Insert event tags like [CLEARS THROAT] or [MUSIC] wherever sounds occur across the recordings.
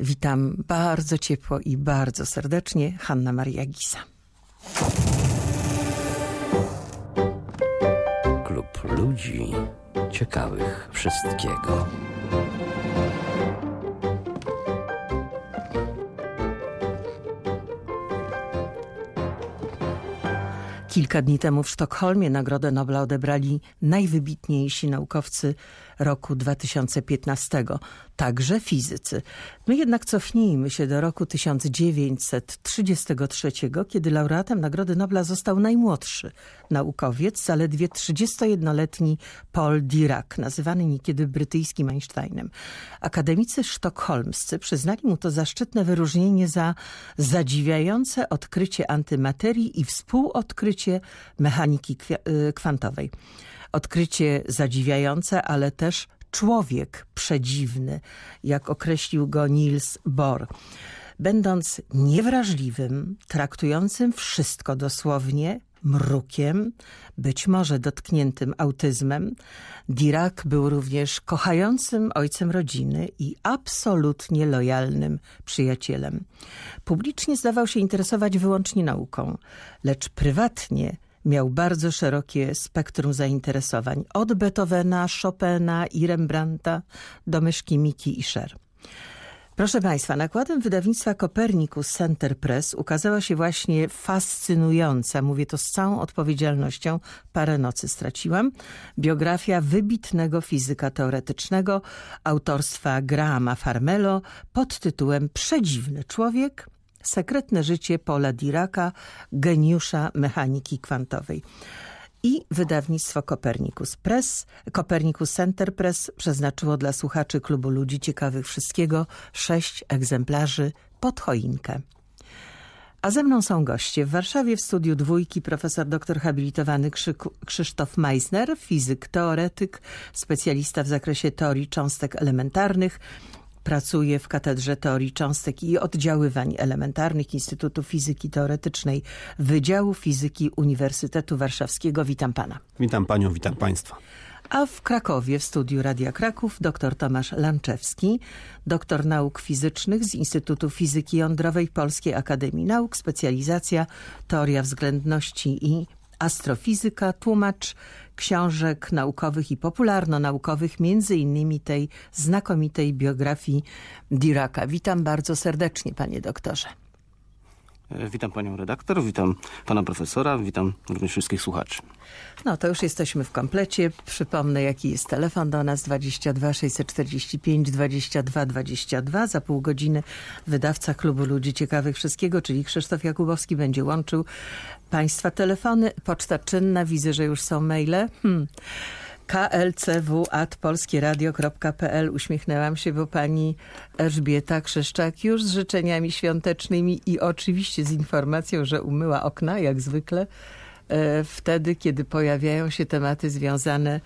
Witam bardzo ciepło i bardzo serdecznie Hanna Maria Gisa. Klub ludzi ciekawych wszystkiego. Kilka dni temu w Sztokholmie Nagrodę Nobla odebrali najwybitniejsi naukowcy roku 2015, także fizycy. My jednak cofnijmy się do roku 1933, kiedy laureatem Nagrody Nobla został najmłodszy naukowiec, zaledwie 31-letni Paul Dirac, nazywany niekiedy brytyjskim Einsteinem. Akademicy sztokholmscy przyznali mu to zaszczytne wyróżnienie za zadziwiające odkrycie antymaterii i współodkrycie mechaniki y, kwantowej. Odkrycie zadziwiające, ale też człowiek przedziwny, jak określił go Niels Bohr. Będąc niewrażliwym, traktującym wszystko dosłownie, mrukiem, być może dotkniętym autyzmem, Dirac był również kochającym ojcem rodziny i absolutnie lojalnym przyjacielem. Publicznie zdawał się interesować wyłącznie nauką, lecz prywatnie Miał bardzo szerokie spektrum zainteresowań, od Beethovena, Chopina i Rembrandta do myszki Miki i Sher. Proszę Państwa, nakładem wydawnictwa Copernicus Center Press ukazała się właśnie fascynująca, mówię to z całą odpowiedzialnością, parę nocy straciłam, biografia wybitnego fizyka teoretycznego autorstwa Grahama Farmelo pod tytułem Przedziwny człowiek – Sekretne życie Paula Diraca, geniusza mechaniki kwantowej. I wydawnictwo Copernicus Press, Copernicus Center Press przeznaczyło dla słuchaczy Klubu Ludzi Ciekawych Wszystkiego sześć egzemplarzy pod choinkę. A ze mną są goście. W Warszawie w studiu dwójki profesor doktor habilitowany Krzysztof Meissner, fizyk, teoretyk, specjalista w zakresie teorii cząstek elementarnych, Pracuje w Katedrze Teorii Cząstek i Oddziaływań Elementarnych Instytutu Fizyki Teoretycznej Wydziału Fizyki Uniwersytetu Warszawskiego. Witam pana. Witam panią, witam państwa. A w Krakowie w studiu Radia Kraków dr Tomasz Lanczewski, doktor nauk fizycznych z Instytutu Fizyki Jądrowej Polskiej Akademii Nauk, specjalizacja teoria względności i astrofizyka, tłumacz książek naukowych i popularno-naukowych, między innymi tej znakomitej biografii Diraka. Witam bardzo serdecznie, panie doktorze. E, witam panią redaktor, witam pana profesora, witam również wszystkich słuchaczy. No to już jesteśmy w komplecie. Przypomnę jaki jest telefon do nas 22 645 22 22. Za pół godziny wydawca Klubu Ludzi Ciekawych Wszystkiego, czyli Krzysztof Jakubowski będzie łączył państwa telefony. Poczta czynna, widzę, że już są maile. Hmm klcw.polskieradio.pl Uśmiechnęłam się, bo pani Elżbieta Krzeszczak już z życzeniami świątecznymi i oczywiście z informacją, że umyła okna, jak zwykle, e, wtedy, kiedy pojawiają się tematy związane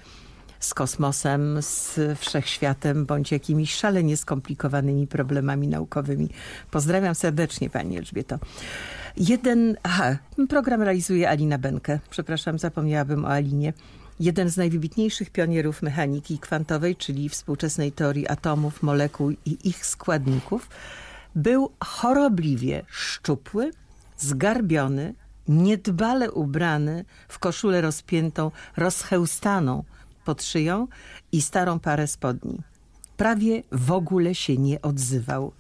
z kosmosem, z wszechświatem, bądź jakimiś szalenie skomplikowanymi problemami naukowymi. Pozdrawiam serdecznie pani Elżbieto. Jeden, aha, program realizuje Alina Benkę. Przepraszam, zapomniałabym o Alinie jeden z najwybitniejszych pionierów mechaniki kwantowej, czyli współczesnej teorii atomów, molekuł i ich składników, był chorobliwie szczupły, zgarbiony, niedbale ubrany w koszulę rozpiętą, rozchełstaną pod szyją i starą parę spodni. Prawie w ogóle się nie odzywał.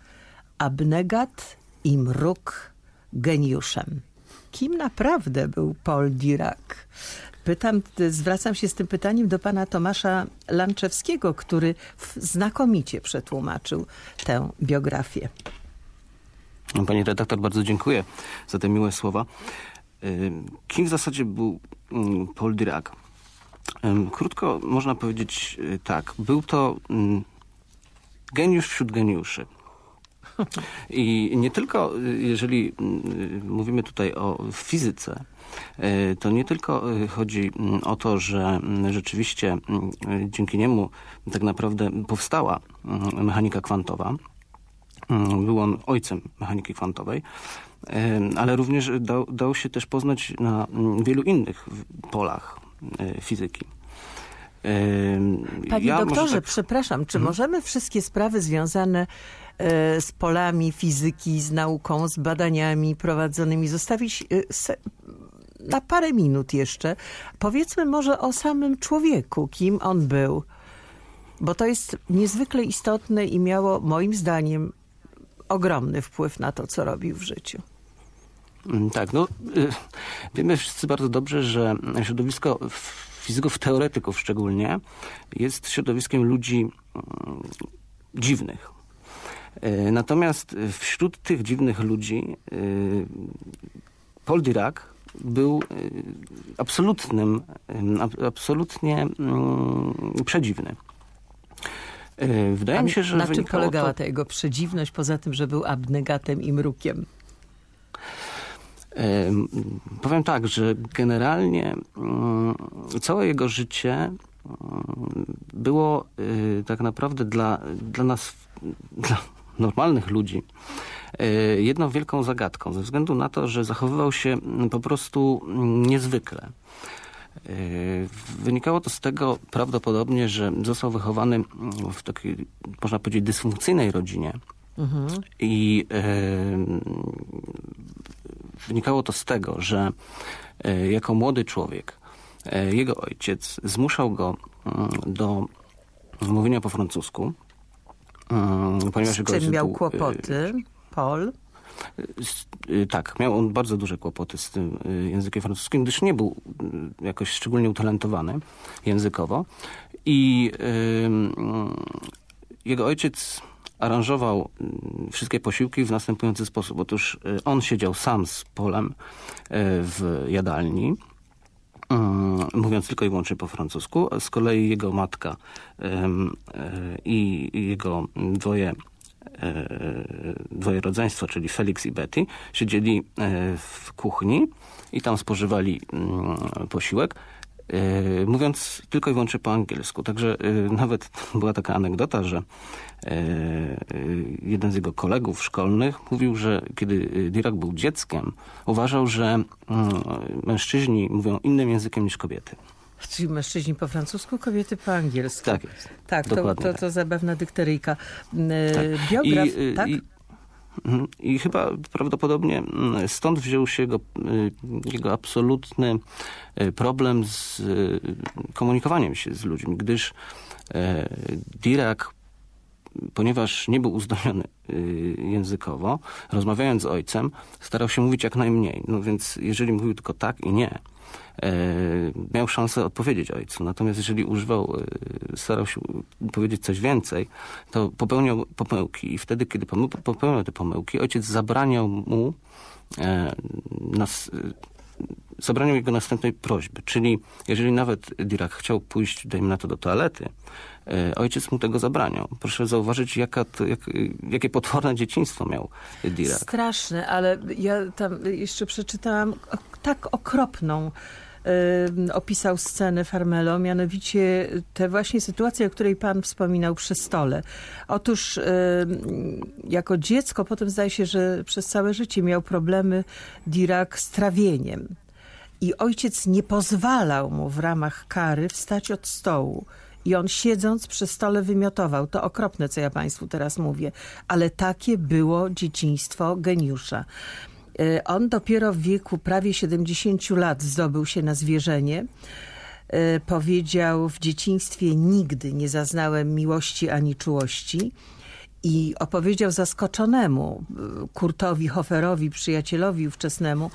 Abnegat i mruk geniuszem. Kim naprawdę był Paul Dirac? Pytam, zwracam się z tym pytaniem do pana Tomasza Lanczewskiego, który znakomicie przetłumaczył tę biografię. Pani redaktor, bardzo dziękuję za te miłe słowa. Kim w zasadzie był mm, Paul Dirac? Krótko można powiedzieć y, tak. Był to mm, geniusz wśród geniuszy. [LAUGHS] I nie tylko, jeżeli mm, mówimy tutaj o fizyce, y, to nie tylko y, chodzi mm, o to, że mm, rzeczywiście dzięki niemu tak naprawdę powstała mechanika kwantowa. Był on ojcem mechaniki kwantowej, ale również dał, dał się też poznać na wielu innych polach fizyki. Panie ja doktorze, tak- przepraszam, czy możemy wszystkie sprawy związane e, z polami fizyki, z nauką, z badaniami prowadzonymi zostawić e, na parę minut jeszcze? Powiedzmy może o samym człowieku, kim on był. Bo to jest niezwykle istotne i miało moim zdaniem ogromny wpływ na to, co robił w życiu. Mm, Tak, no y, wiemy wszyscy bardzo dobrze, że środowisko fizyków, teoretyków szczególnie, jest środowiskiem ludzi mm, dziwnych. Y, Natomiast wśród tych dziwnych ludzi y, Paul Dirac był absolutnym, ab- absolutnie mm, przedziwny. Wydaje A mi się, że na czym polegała to... ta jego przedziwność, poza tym, że był abnegatem i mrukiem? Em, Powiem tak, że generalnie mm, całe jego życie mm, było tak naprawdę dla, dla nas, dla normalnych ludzi, y, jedną wielką zagadką, ze względu na to, że zachowywał się po prostu niezwykle. Y, Wynikało to z tego prawdopodobnie, że został wychowany w takiej, można powiedzieć, dysfunkcyjnej rodzinie. I em, wynikało to z tego, że e, jako młody człowiek e, jego ojciec zmuszał go mm, do mówienia po francusku, ponieważ Z czym miał e, kłopoty? Paul? z- y, Tak, miał on bardzo duże kłopoty z tym językiem francuskim, gdyż nie był y, jakoś szczególnie utalentowany językowo. I ym, jego ojciec aranżował wszystkie posiłki w następujący sposób. Otóż on siedział sam z Polem w jadalni, Mm, mówiąc tylko i wyłącznie po francusku. Z kolei jego matka e, i jego dwoje, e, dwoje rodzeństwo, czyli Felix i Betty, siedzieli e, w kuchni i tam spożywali mm, posiłek. E, Mówiąc tylko i wyłącznie po angielsku. Także e, nawet [LAUGHS] była taka anegdota, że e, jeden z jego kolegów szkolnych mówił, że kiedy Dirac był dzieckiem, uważał, że mm, mężczyźni mówią innym językiem niż kobiety. Czyli mężczyźni po francusku, kobiety po angielsku. Tak jest. Tak, to, to, tak. to zabawna dykteryjka. Tak. Biograf, I, y, tak? I. I chyba prawdopodobnie mm, stąd wziął się jego, y, jego absolutny y, problem z y, komunikowaniem się z ludźmi, gdyż Dirac, ponieważ nie był uzdolniony językowo, rozmawiając z ojcem, starał się mówić jak najmniej. No więc jeżeli mówił tylko tak i nie, miał szansę odpowiedzieć ojcu. Natomiast jeżeli używał, e, starał się powiedzieć coś więcej, to popełniał pomyłki. I wtedy, kiedy popełniał te pomyłki, ojciec zabraniał mu e, nas, e, zabraniał jego następnej prośby. Czyli jeżeli nawet Dirac chciał pójść, dajmy na to, do toalety, e, ojciec mu tego zabraniał. Proszę zauważyć, jaka to, jak, jakie potworne dzieciństwo miał Dirac. Straszne, ale ja tam jeszcze przeczytałam tak okropną opisał scenę Farmelo, mianowicie tę właśnie sytuację, o której pan wspominał przy stole. Otóż jako dziecko, potem zdaje się, że przez całe życie miał problemy Dirac z trawieniem. I ojciec nie pozwalał mu w ramach kary wstać od stołu. I on siedząc przy stole wymiotował. To okropne, co ja państwu teraz mówię. Ale takie było dzieciństwo geniusza. E, On dopiero w wieku prawie 70 lat zdobył się na zwierzenie. E, Powiedział w dzieciństwie nigdy nie zaznałem miłości ani czułości. I opowiedział zaskoczonemu e, Kurtowi Hoferowi, przyjacielowi ówczesnemu,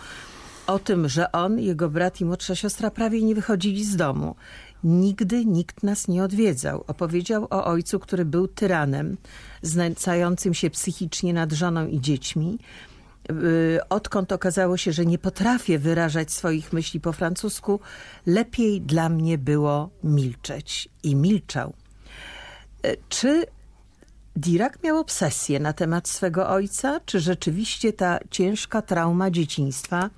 o tym, że on, jego brat i młodsza siostra prawie nie wychodzili z domu. Nigdy nikt nas nie odwiedzał. Opowiedział o ojcu, który był tyranem, znęcającym się psychicznie nad żoną i dziećmi. Yy, Odkąd okazało się, że nie potrafię wyrażać swoich myśli po francusku, lepiej dla mnie było milczeć. I milczał. E, Czy Dirac miał obsesję na temat swego ojca? Czy rzeczywiście ta ciężka trauma dzieciństwa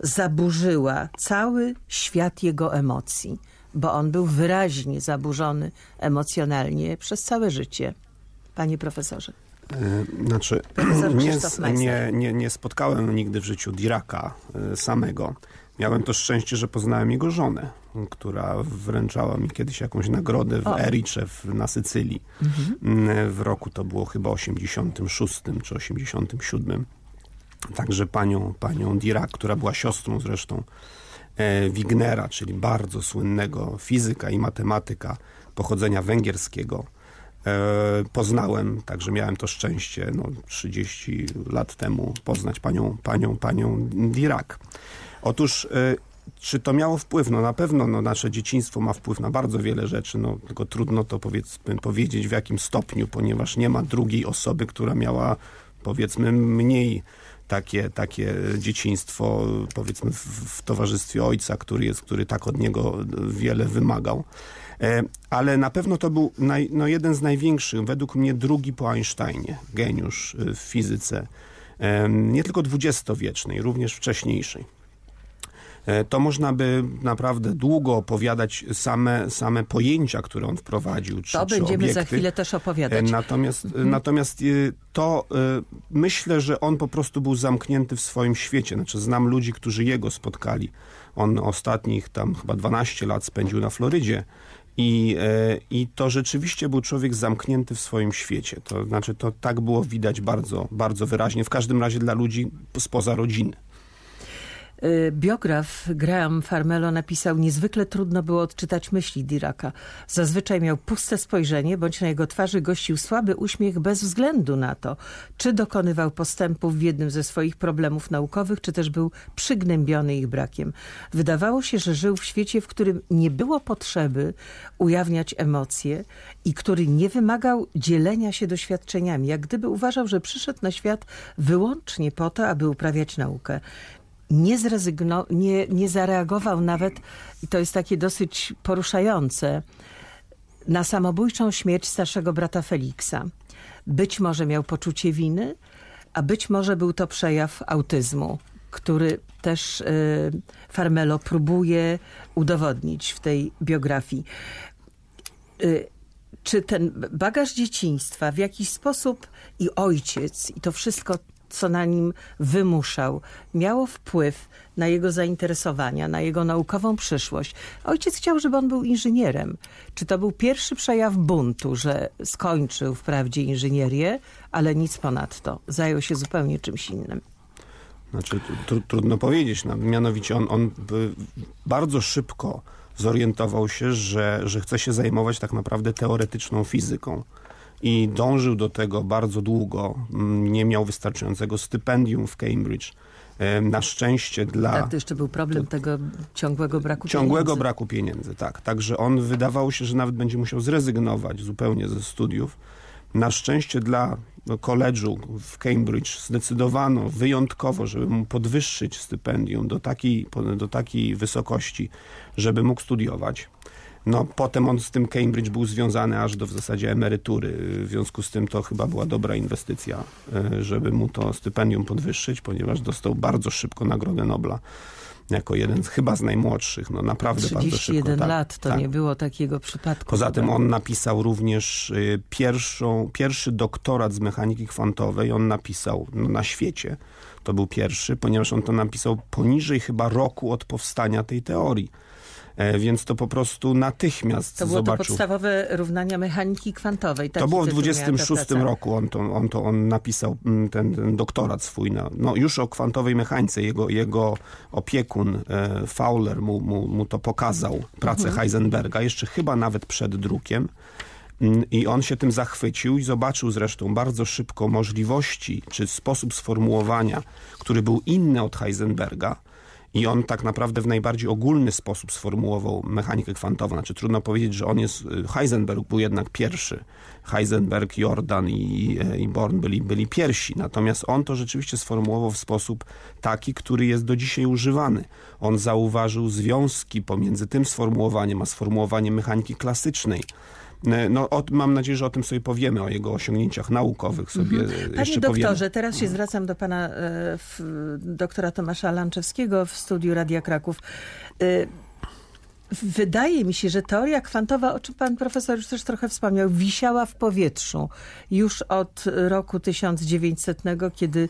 zaburzyła cały świat jego emocji? Bo on był wyraźnie zaburzony emocjonalnie przez całe życie. Panie profesorze. Y, Znaczy, [CLEARS THROAT] nie, nie, nie, nie spotkałem nigdy w życiu Diraka y, samego. Miałem to szczęście, że poznałem jego żonę, która wręczała mi kiedyś jakąś nagrodę w O. Ericze w, na Sycylii. Mm, W roku to było chyba 86 czy 87. Także panią, panią Dirac, która była siostrą zresztą e, Wignera, czyli bardzo słynnego fizyka i matematyka pochodzenia węgierskiego. E, poznałem, także miałem to szczęście no, 30 lat temu poznać panią, panią, panią Dirac. Otóż e, czy to miało wpływ? No na pewno no, nasze dzieciństwo ma wpływ na bardzo wiele rzeczy, no, tylko trudno to powiedzmy, powiedzieć w jakim stopniu, ponieważ nie ma drugiej osoby, która miała powiedzmy mniej takie, takie dzieciństwo, powiedzmy w, w towarzystwie ojca, który jest, który tak od niego wiele wymagał. E, Ale na pewno to był naj, no jeden z największych, według mnie drugi po Einsteinie, geniusz y, w fizyce. Em, Nie tylko dwudziestowiecznej, również wcześniejszej. E, To można by naprawdę długo opowiadać same, same pojęcia, które on wprowadził. Czy, To czy będziemy za chwilę też E, opowiadać. Natomiast, natomiast y, to y, myślę, że on po prostu był zamknięty w swoim świecie. Znaczy, znam ludzi, którzy jego spotkali. On ostatnich tam chyba 12 lat spędził na Florydzie. I, e, I to rzeczywiście był człowiek zamknięty w swoim świecie. To znaczy, to tak było widać bardzo, bardzo wyraźnie. W każdym razie dla ludzi spoza rodziny. Y, Biograf Graham Farmelo napisał, niezwykle trudno było odczytać myśli Diraka. Zazwyczaj miał puste spojrzenie, bądź na jego twarzy gościł słaby uśmiech bez względu na to, czy dokonywał postępów w jednym ze swoich problemów naukowych, czy też był przygnębiony ich brakiem. Wydawało się, że żył w świecie, w którym nie było potrzeby ujawniać emocje i który nie wymagał dzielenia się doświadczeniami, jak gdyby uważał, że przyszedł na świat wyłącznie po to, aby uprawiać naukę nie, zrezygno, nie, nie zareagował nawet, i to jest takie dosyć poruszające, na samobójczą śmierć starszego brata Feliksa. Być może miał poczucie winy, a być może był to przejaw autyzmu, który też y, Farmelo próbuje udowodnić w tej biografii. Y, czy ten bagaż dzieciństwa w jakiś sposób i ojciec i to wszystko, co na nim wymuszał, miało wpływ na jego zainteresowania, na jego naukową przyszłość. Ojciec chciał, żeby on był inżynierem. Czy to był pierwszy przejaw buntu, że skończył wprawdzie inżynierię, ale nic ponadto. Zajął się zupełnie czymś innym. Znaczy, tr trudno powiedzieć. No, mianowicie on, on by bardzo szybko zorientował się, że, że chce się zajmować tak naprawdę teoretyczną fizyką. I dążył do tego bardzo długo. Mm, Nie miał wystarczającego stypendium w Cambridge. E, Na szczęście dla Tak, to jeszcze był problem tego ciągłego braku ciągłego pieniędzy. braku pieniędzy, tak. Także on wydawało się, że nawet będzie musiał zrezygnować zupełnie ze studiów. Na szczęście dla no, koledżu w Cambridge zdecydowano wyjątkowo, żeby mu podwyższyć stypendium do takiej, do takiej wysokości, żeby mógł studiować. No, potem on z tym Cambridge był związany aż do w zasadzie emerytury. W związku z tym to chyba była dobra inwestycja, e, żeby mu to stypendium podwyższyć, ponieważ dostał bardzo szybko Nagrodę Nobla. Jako jeden z, chyba z najmłodszych, no naprawdę bardzo szybko. 31 tak, lat, to tak. nie było takiego przypadku. Poza tym on napisał również y, pierwszą, pierwszy doktorat z mechaniki kwantowej. On napisał no, na świecie. To był pierwszy, ponieważ on to napisał poniżej chyba roku od powstania tej teorii. E, więc to po prostu natychmiast To było to zobaczył. podstawowe równania mechaniki kwantowej. To Taki było w tytuł miała ta 26 praca. roku, on to, on to on napisał mm, ten, ten doktorat swój, na, no już o kwantowej mechanice. Jego, jego opiekun e, Fowler mu, mu, mu to pokazał, pracę Mhm. Heisenberga, jeszcze chyba nawet przed drukiem. Mm, I on się tym zachwycił i zobaczył zresztą bardzo szybko możliwości, czy sposób sformułowania, który był inny od Heisenberga. I on tak naprawdę w najbardziej ogólny sposób sformułował mechanikę kwantową. Znaczy trudno powiedzieć, że on jest, Heisenberg był jednak pierwszy. Heisenberg, Jordan i, i Born byli, byli pierwsi. Natomiast on to rzeczywiście sformułował w sposób taki, który jest do dzisiaj używany. On zauważył związki pomiędzy tym sformułowaniem, a sformułowaniem mechaniki klasycznej. No, o, mam nadzieję, że o tym sobie powiemy, o jego osiągnięciach naukowych sobie Panie jeszcze doktorze, powiemy. teraz się zwracam do pana e, w, doktora Tomasza Lanczewskiego w studiu Radia Kraków. E, Wydaje mi się, że teoria kwantowa, o czym pan profesor już też trochę wspomniał, wisiała w powietrzu już od roku 1900, kiedy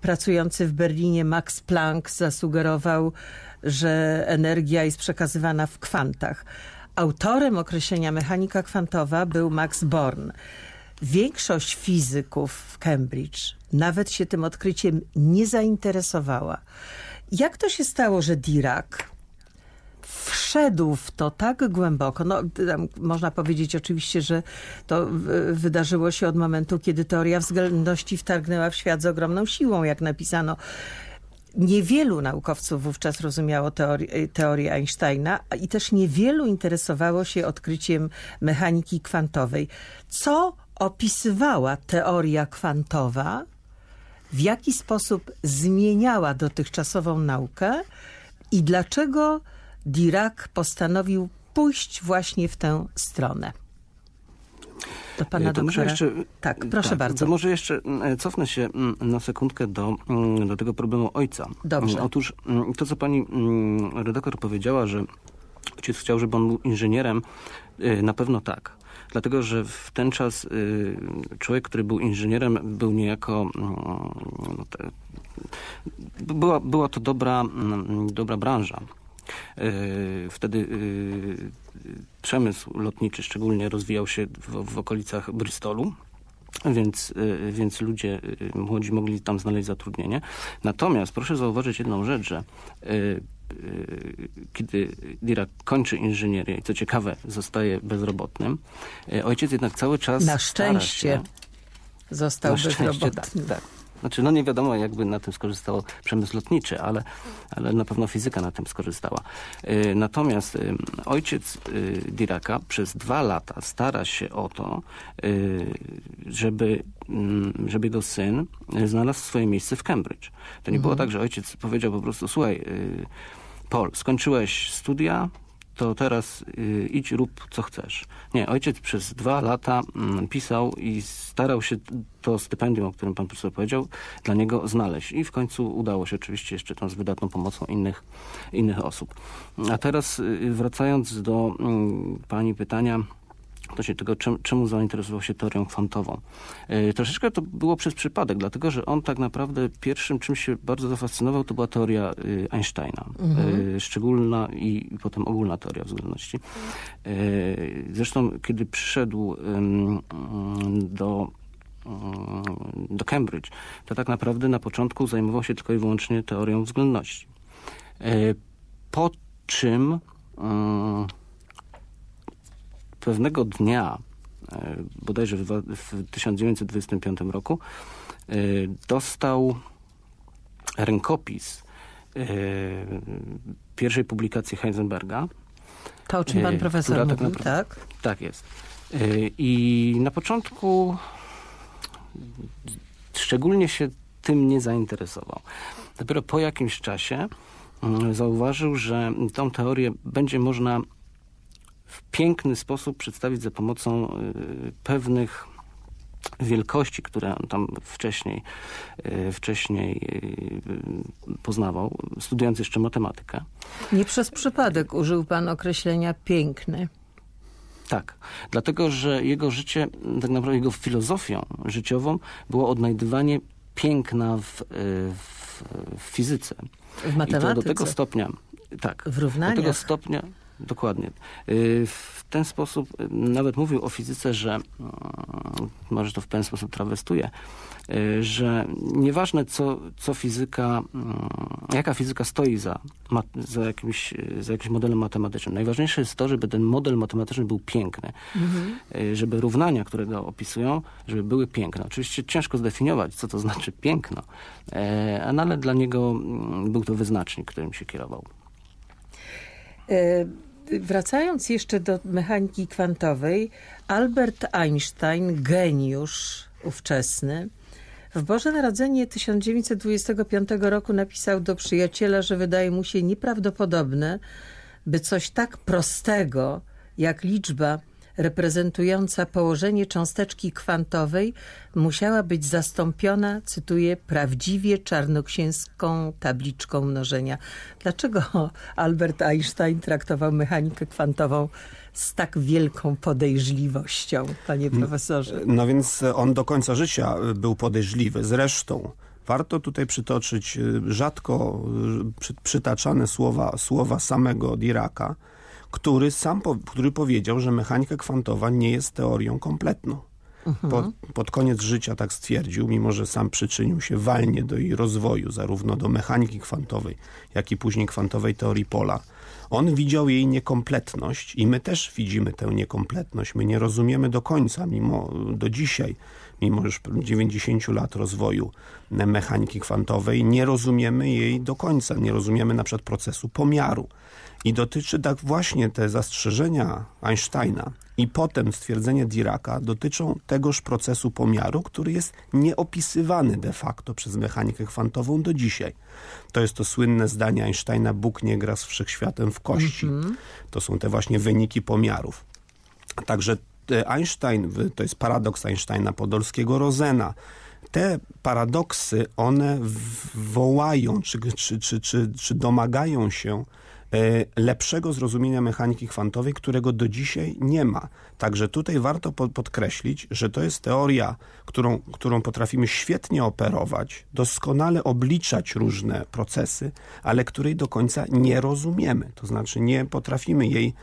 pracujący w Berlinie Max Planck zasugerował, że energia jest przekazywana w kwantach. Autorem określenia mechanika kwantowa był Max Born. Większość fizyków w Cambridge nawet się tym odkryciem nie zainteresowała. Jak to się stało, że Dirac wszedł w to tak głęboko. No, można powiedzieć oczywiście, że to wydarzyło się od momentu, kiedy teoria względności wtargnęła w świat z ogromną siłą, jak napisano. Niewielu naukowców wówczas rozumiało teorię, teorię Einsteina i też niewielu interesowało się odkryciem mechaniki kwantowej. Co opisywała teoria kwantowa, w jaki sposób zmieniała dotychczasową naukę i dlaczego Dirac postanowił pójść właśnie w tę stronę. Do pana to doktora. Jeszcze, tak, proszę tak, bardzo. To może jeszcze mm, cofnę się mm, na sekundkę do, mm, do tego problemu ojca. Dobrze. Otóż to, co pani redaktor powiedziała, że ojciec chciał, żeby on był inżynierem, y, na pewno tak. Dlatego, że w ten czas y, człowiek, który był inżynierem, był niejako... No, te, była, była to dobra, dobra branża. E, wtedy e, przemysł lotniczy szczególnie rozwijał się w, w okolicach Bristolu. Więc, e, więc ludzie młodzi mogli tam znaleźć zatrudnienie. Natomiast proszę zauważyć jedną rzecz, że kiedy Dirac kończy inżynierię i co ciekawe zostaje bezrobotnym, ojciec jednak cały czas Na szczęście się, został na bezrobotny. tak, tak. Znaczy, no nie wiadomo, jakby na tym skorzystał przemysł lotniczy, ale, ale na pewno fizyka na tym skorzystała. Y, natomiast y, ojciec y, Diraka przez dwa lata stara się o to, żeby, mm, żeby jego syn znalazł swoje miejsce w Cambridge. To nie mhm. było tak, że ojciec powiedział po prostu, słuchaj, Paul, skończyłeś studia, to teraz y, idź, rób co chcesz. Nie, ojciec przez dwa lata mm, pisał i starał się to stypendium, o którym pan profesor powiedział, dla niego znaleźć. I w końcu udało się oczywiście jeszcze tam z wydatną pomocą innych, innych osób. A teraz y, wracając do mm, pani pytania, odnośnie tego, czemu, czemu zainteresował się teorią kwantową. Yy, troszeczkę to było przez przypadek, dlatego że on tak naprawdę pierwszym, czym się bardzo zafascynował, to była teoria yy, Einsteina. Mhm. Yy, szczególna i, i, potem ogólna teoria względności. zresztą, kiedy przyszedł do do Cambridge, to tak naprawdę na początku zajmował się tylko i wyłącznie teorią względności. Po czym pewnego dnia, e, bodajże w 1925 roku, e, dostał rękopis e, pierwszej publikacji Heisenberga. To, o czym pan profesor tak mówił, tak, tak? Tak jest. I na początku szczególnie się tym nie zainteresował. Dopiero po jakimś czasie mm, zauważył, że tą teorię będzie można w piękny sposób przedstawić za pomocą y, pewnych wielkości, które on tam wcześniej, y, wcześniej y, poznawał, studiując jeszcze matematykę. Nie przez przypadek użył pan określenia piękny. Tak, dlatego że jego życie, tak naprawdę jego filozofią życiową było odnajdywanie piękna w, w, w fizyce. W matematyce. I to do tego stopnia, tak. W równaniach. Do tego stopnia, Dokładnie. Y, w ten sposób y, nawet mówił o fizyce, że y, może to w pewien sposób trawestuje, że nieważne co, co fizyka, jaka fizyka stoi za, za, jakimś, za jakimś modelem matematycznym. Najważniejsze jest to, żeby ten model matematyczny był piękny. Mhm. Żeby równania, które go opisują, żeby były piękne. Oczywiście ciężko zdefiniować, co to znaczy piękno, no ale dla niego mm, był to wyznacznik, którym się kierował. Wracając jeszcze do mechaniki kwantowej, Albert Einstein, geniusz ówczesny, w Boże Narodzenie 1925 roku napisał do przyjaciela, że wydaje mu się nieprawdopodobne, by coś tak prostego jak liczba reprezentująca położenie cząsteczki kwantowej musiała być zastąpiona, cytuję, prawdziwie czarnoksięską tabliczką mnożenia. Dlaczego Albert Einstein traktował mechanikę kwantową z tak wielką podejrzliwością, panie profesorze? No więc on do końca życia był podejrzliwy. Zresztą warto tutaj przytoczyć y, rzadko y, przytaczane słowa, słowa samego Diraka, który sam który powiedział, że mechanika kwantowa nie jest teorią kompletną. Pod, pod, koniec życia tak stwierdził, mimo że sam przyczynił się walnie do jej rozwoju, zarówno do mechaniki kwantowej, jak i później kwantowej teorii pola. On widział jej niekompletność i my też widzimy tę niekompletność. My nie rozumiemy do końca, mimo do dzisiaj, mimo już 90 lat rozwoju mechaniki kwantowej, nie rozumiemy jej do końca. Nie rozumiemy na przykład procesu pomiaru. I dotyczy tak właśnie te zastrzeżenia Einsteina i potem stwierdzenie Diraka dotyczą tegoż procesu pomiaru, który jest nieopisywany de facto przez mechanikę kwantową do dzisiaj. To jest to słynne zdanie Einsteina, Bóg nie gra z wszechświatem w kości. Mm -hmm. To są te właśnie wyniki pomiarów. Także Einstein, to jest paradoks Einsteina, Podolskiego, Rozena, te paradoksy, one wołają, czy, czy, czy, czy, czy domagają się E, lepszego zrozumienia mechaniki kwantowej, którego do dzisiaj nie ma. Także tutaj warto podkreślić, że to jest teoria, którą, którą potrafimy świetnie operować, doskonale obliczać różne procesy, ale której do końca nie rozumiemy. To znaczy nie potrafimy jej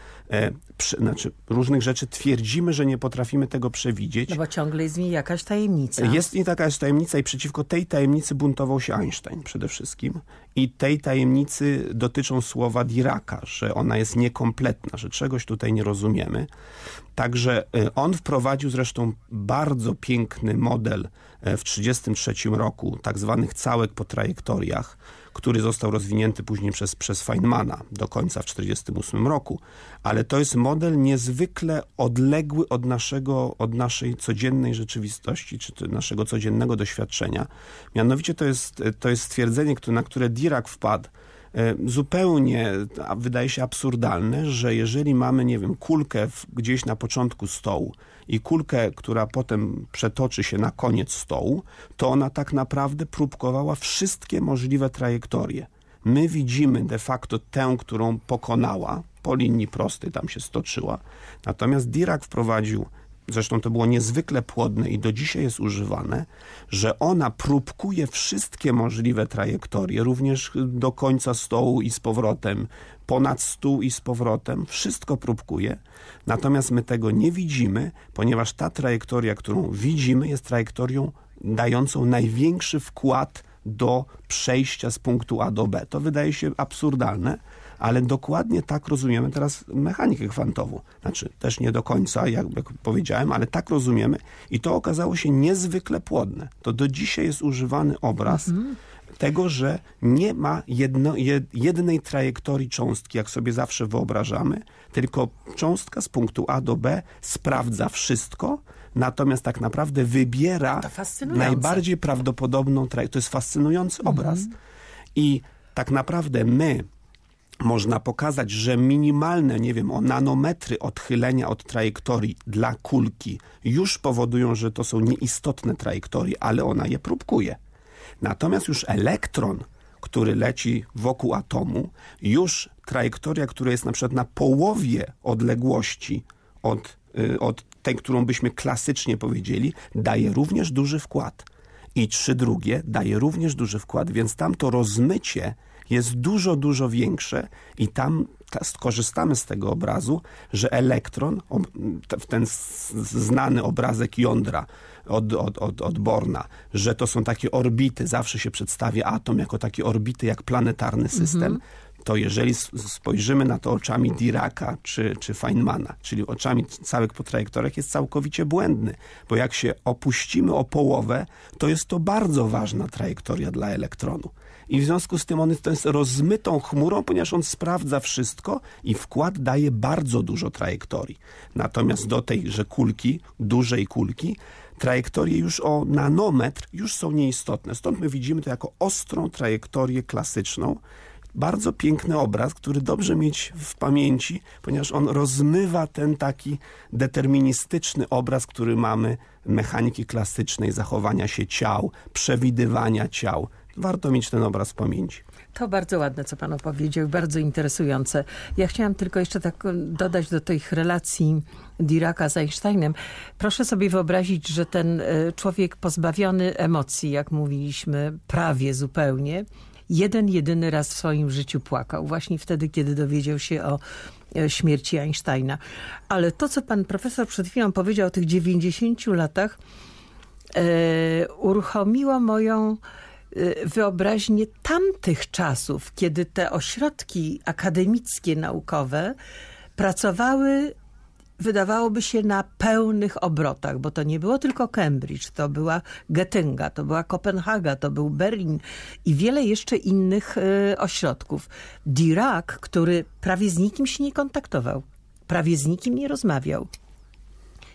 e, znaczy różnych rzeczy twierdzimy, że nie potrafimy tego przewidzieć. No bo ciągle jest w niej jakaś tajemnica. Jest nie taka tajemnica i przeciwko tej tajemnicy buntował się Einstein przede wszystkim. I tej tajemnicy dotyczą słowa Diraka, że ona jest niekompletna, że czegoś tutaj nie rozumiemy. Także y, on wprowadził zresztą bardzo piękny model e, w 1933 roku, tak zwanych całek po trajektoriach, który został rozwinięty później przez, przez Feynmana do końca w 1948 roku. Ale to jest model niezwykle odległy od, naszego, od naszej codziennej rzeczywistości, czy naszego codziennego doświadczenia. Mianowicie to jest, to jest stwierdzenie, na które Dirac wpadł, e, zupełnie wydaje się absurdalne, że jeżeli mamy, nie wiem, kulkę gdzieś na początku stołu i kulkę, która potem przetoczy się na koniec stołu, to ona tak naprawdę próbkowała wszystkie możliwe trajektorie. My widzimy de facto tę, którą pokonała, po linii prostej tam się stoczyła. Natomiast Dirac wprowadził zresztą to było niezwykle płodne i do dzisiaj jest używane, że ona próbkuje wszystkie możliwe trajektorie, również do końca stołu i z powrotem, ponad stół i z powrotem, wszystko próbkuje, natomiast my tego nie widzimy, ponieważ ta trajektoria, którą widzimy jest trajektorią dającą największy wkład do przejścia z punktu A do B. To wydaje się absurdalne, ale dokładnie tak rozumiemy teraz mechanikę kwantową. Znaczy, też nie do końca, jak, jak powiedziałem, ale tak rozumiemy i to okazało się niezwykle płodne. To do dzisiaj jest używany obraz mhm. tego, że nie ma jedno, jednej trajektorii cząstki, jak sobie zawsze wyobrażamy, tylko cząstka z punktu A do B sprawdza wszystko, natomiast tak naprawdę wybiera najbardziej prawdopodobną trajektorię. To jest fascynujący mhm. obraz. I tak naprawdę my można pokazać, że minimalne, nie wiem, o nanometry odchylenia od trajektorii dla kulki już powodują, że to są nieistotne trajektorie, ale ona je próbkuje. Natomiast już elektron, który leci wokół atomu, już trajektoria, która jest na przykład na połowie odległości od, y, od tej, którą byśmy klasycznie powiedzieli, daje również duży wkład. I trzy drugie daje również duży wkład, więc tam to rozmycie jest dużo, dużo większe i tam skorzystamy z tego obrazu, że elektron, ten znany obrazek jądra od, od, od, od Borna, że to są takie orbity, zawsze się przedstawia atom jako takie orbity, jak planetarny system, -hmm to jeżeli spojrzymy na to oczami Diraka czy, czy Feynmana, czyli oczami całych po trajektoriach, jest całkowicie błędny, bo jak się opuścimy o połowę, to jest to bardzo ważna trajektoria dla elektronu. I w związku z tym on jest rozmytą chmurą, ponieważ on sprawdza wszystko i wkład daje bardzo dużo trajektorii. Natomiast do tejże kulki, dużej kulki, trajektorie już o nanometr już są nieistotne. Stąd my widzimy to jako ostrą trajektorię klasyczną, bardzo piękny obraz, który dobrze mieć w pamięci, ponieważ on rozmywa ten taki deterministyczny obraz, który mamy mechaniki klasycznej, zachowania się ciał, przewidywania ciał. Warto mieć ten obraz w pamięci. To bardzo ładne, co pan opowiedział, bardzo interesujące. Ja chciałam tylko jeszcze tak dodać do tych relacji Diraka z Einsteinem. Proszę sobie wyobrazić, że ten e, człowiek pozbawiony emocji, jak mówiliśmy, prawie zupełnie, jeden jedyny raz w swoim życiu płakał. Właśnie wtedy, kiedy dowiedział się o e, śmierci Einsteina. Ale to, co pan profesor przed chwilą powiedział o tych 90 latach, e, uruchomiło moją wyobraźnię tamtych czasów, kiedy te ośrodki akademickie, naukowe pracowały wydawałoby się na pełnych obrotach, bo to nie było tylko Cambridge, to była Getynga, to była Kopenhaga, to był Berlin i wiele jeszcze innych y, ośrodków. Dirac, który prawie z nikim się nie kontaktował, prawie z nikim nie rozmawiał.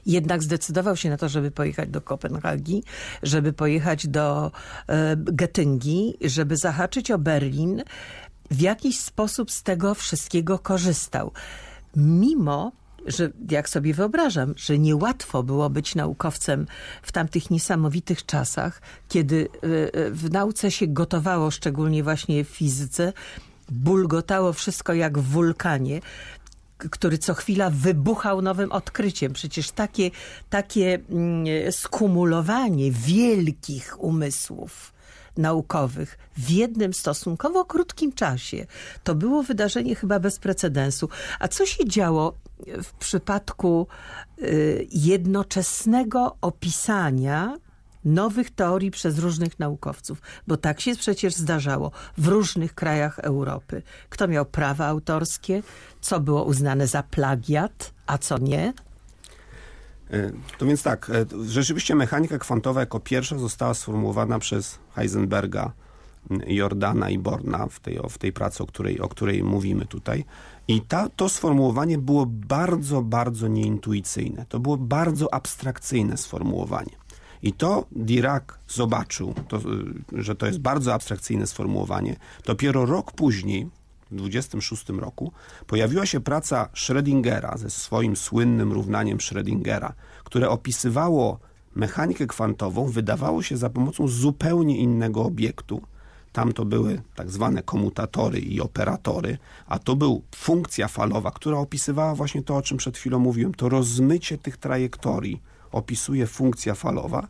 Jednak zdecydował się na to, żeby pojechać do Kopenhagi, żeby pojechać do e, Getyngi, żeby zahaczyć o Berlin. W jakiś sposób z tego wszystkiego korzystał. Mimo że jak sobie wyobrażam, że niełatwo było być naukowcem w tamtych niesamowitych czasach, kiedy e, e, w nauce się gotowało, szczególnie właśnie w fizyce, bulgotało wszystko jak w wulkanie, który co chwila wybuchał nowym odkryciem. Przecież takie, takie mm, skumulowanie wielkich umysłów, naukowych w jednym stosunkowo krótkim czasie. To było wydarzenie chyba bez precedensu. A co się działo w przypadku y, jednoczesnego opisania nowych teorii przez różnych naukowców, bo tak się przecież zdarzało w różnych krajach Europy. Kto miał prawa autorskie, co było uznane za plagiat, a co nie? E, to więc tak, e, rzeczywiście mechanika kwantowa jako pierwsza została sformułowana przez Heisenberga, Jordana i Borna w tej, w tej pracy, o której, o której mówimy tutaj. I ta, to sformułowanie było bardzo, bardzo nieintuicyjne. To było bardzo abstrakcyjne sformułowanie. I to Dirac zobaczył, to, y, że to jest bardzo abstrakcyjne sformułowanie. Dopiero rok później, w 26 roku, pojawiła się praca Schrödingera ze swoim słynnym równaniem Schrödingera, które opisywało mechanikę kwantową, wydawało się za pomocą zupełnie innego obiektu, tam to były tak zwane komutatory i operatory, a to był funkcja falowa, która opisywała właśnie to, o czym przed chwilą mówiłem. To rozmycie tych trajektorii opisuje funkcja falowa.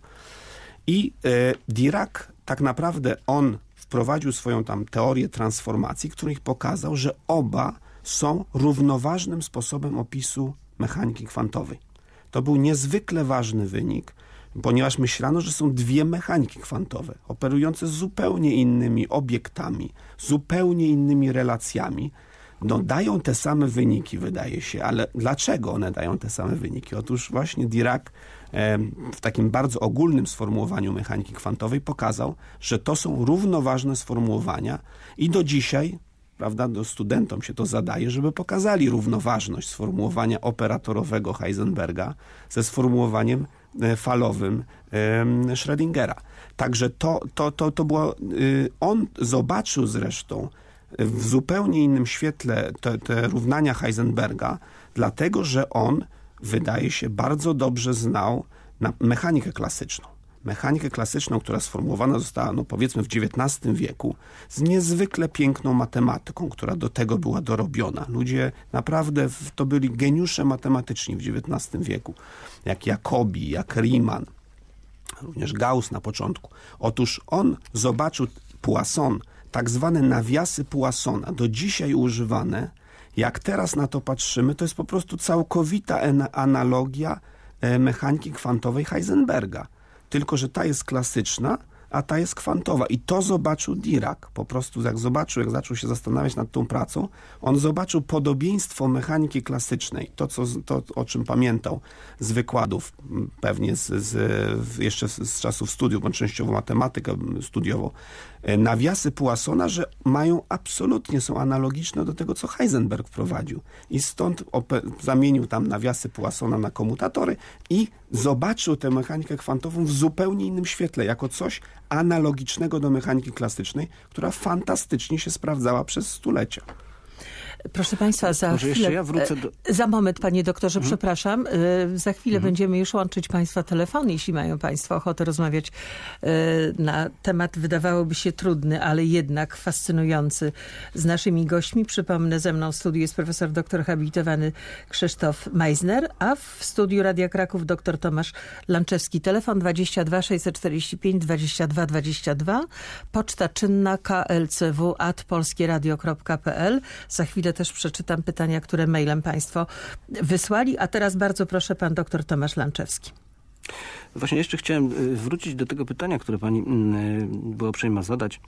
I e, Dirac tak naprawdę on wprowadził swoją tam teorię transformacji, których pokazał, że oba są równoważnym sposobem opisu mechaniki kwantowej. To był niezwykle ważny wynik, ponieważ myślano, że są dwie mechaniki kwantowe, operujące zupełnie innymi obiektami, zupełnie innymi relacjami. No, dają te same wyniki, wydaje się, ale dlaczego one dają te same wyniki? Otóż właśnie Dirac w takim bardzo ogólnym sformułowaniu mechaniki kwantowej pokazał, że to są równoważne sformułowania i do dzisiaj prawda, do studentom się to zadaje, żeby pokazali równoważność sformułowania operatorowego Heisenberga ze sformułowaniem E, falowym Schrödingera. Także to, to, to, to było, y, on zobaczył zresztą w zupełnie innym świetle te, te równania Heisenberga, dlatego że on, wydaje się, bardzo dobrze znał mechanikę klasyczną mechanikę klasyczną, która sformułowana została, no powiedzmy w XIX wieku, z niezwykle piękną matematyką, która do tego była dorobiona. Ludzie naprawdę to byli geniusze matematyczni w XIX wieku, jak Jacobi, jak Riemann, również Gauss na początku. Otóż on zobaczył Poisson, tak zwane nawiasy Poissona, do dzisiaj używane. Jak teraz na to patrzymy, to jest po prostu całkowita analogia e, mechaniki kwantowej Heisenberga tylko że ta jest klasyczna, a ta jest kwantowa. I to zobaczył Dirac. Po prostu jak zobaczył, jak zaczął się zastanawiać nad tą pracą, on zobaczył podobieństwo mechaniki klasycznej, to, co, to o czym pamiętał z wykładów, pewnie z, z jeszcze z, czasów studiów, bo częściowo matematykę studiował, nawiasy Poissona, że mają absolutnie, są analogiczne do tego, co Heisenberg wprowadził. I stąd zamienił tam nawiasy Poissona na komutatory i zobaczył tę mechanikę kwantową w zupełnie innym świetle, jako coś analogicznego do mechaniki klasycznej, która fantastycznie się sprawdzała przez stulecia. Proszę Państwa, za Może chwilę... ja wrócę do... e, Za moment, Panie doktorze, Mhm. przepraszam. E, Za chwilę będziemy już łączyć Państwa telefony, jeśli mają Państwo ochotę rozmawiać e, na temat, wydawałoby się trudny, ale jednak fascynujący z naszymi gośćmi. Przypomnę, ze mną w studiu jest profesor doktor habilitowany Krzysztof Meisner, a w studiu Radia Kraków dr Tomasz Lanczewski. Telefon 22 645 22 22, poczta czynna klcw at polskieradio.pl. Za chwilę też przeczytam pytania, które mailem Państwo wysłali. A teraz bardzo proszę pan dr Tomasz Lanczewski. Właśnie jeszcze chciałem y, wrócić do tego pytania, które pani mm, y, była uprzejma zadać.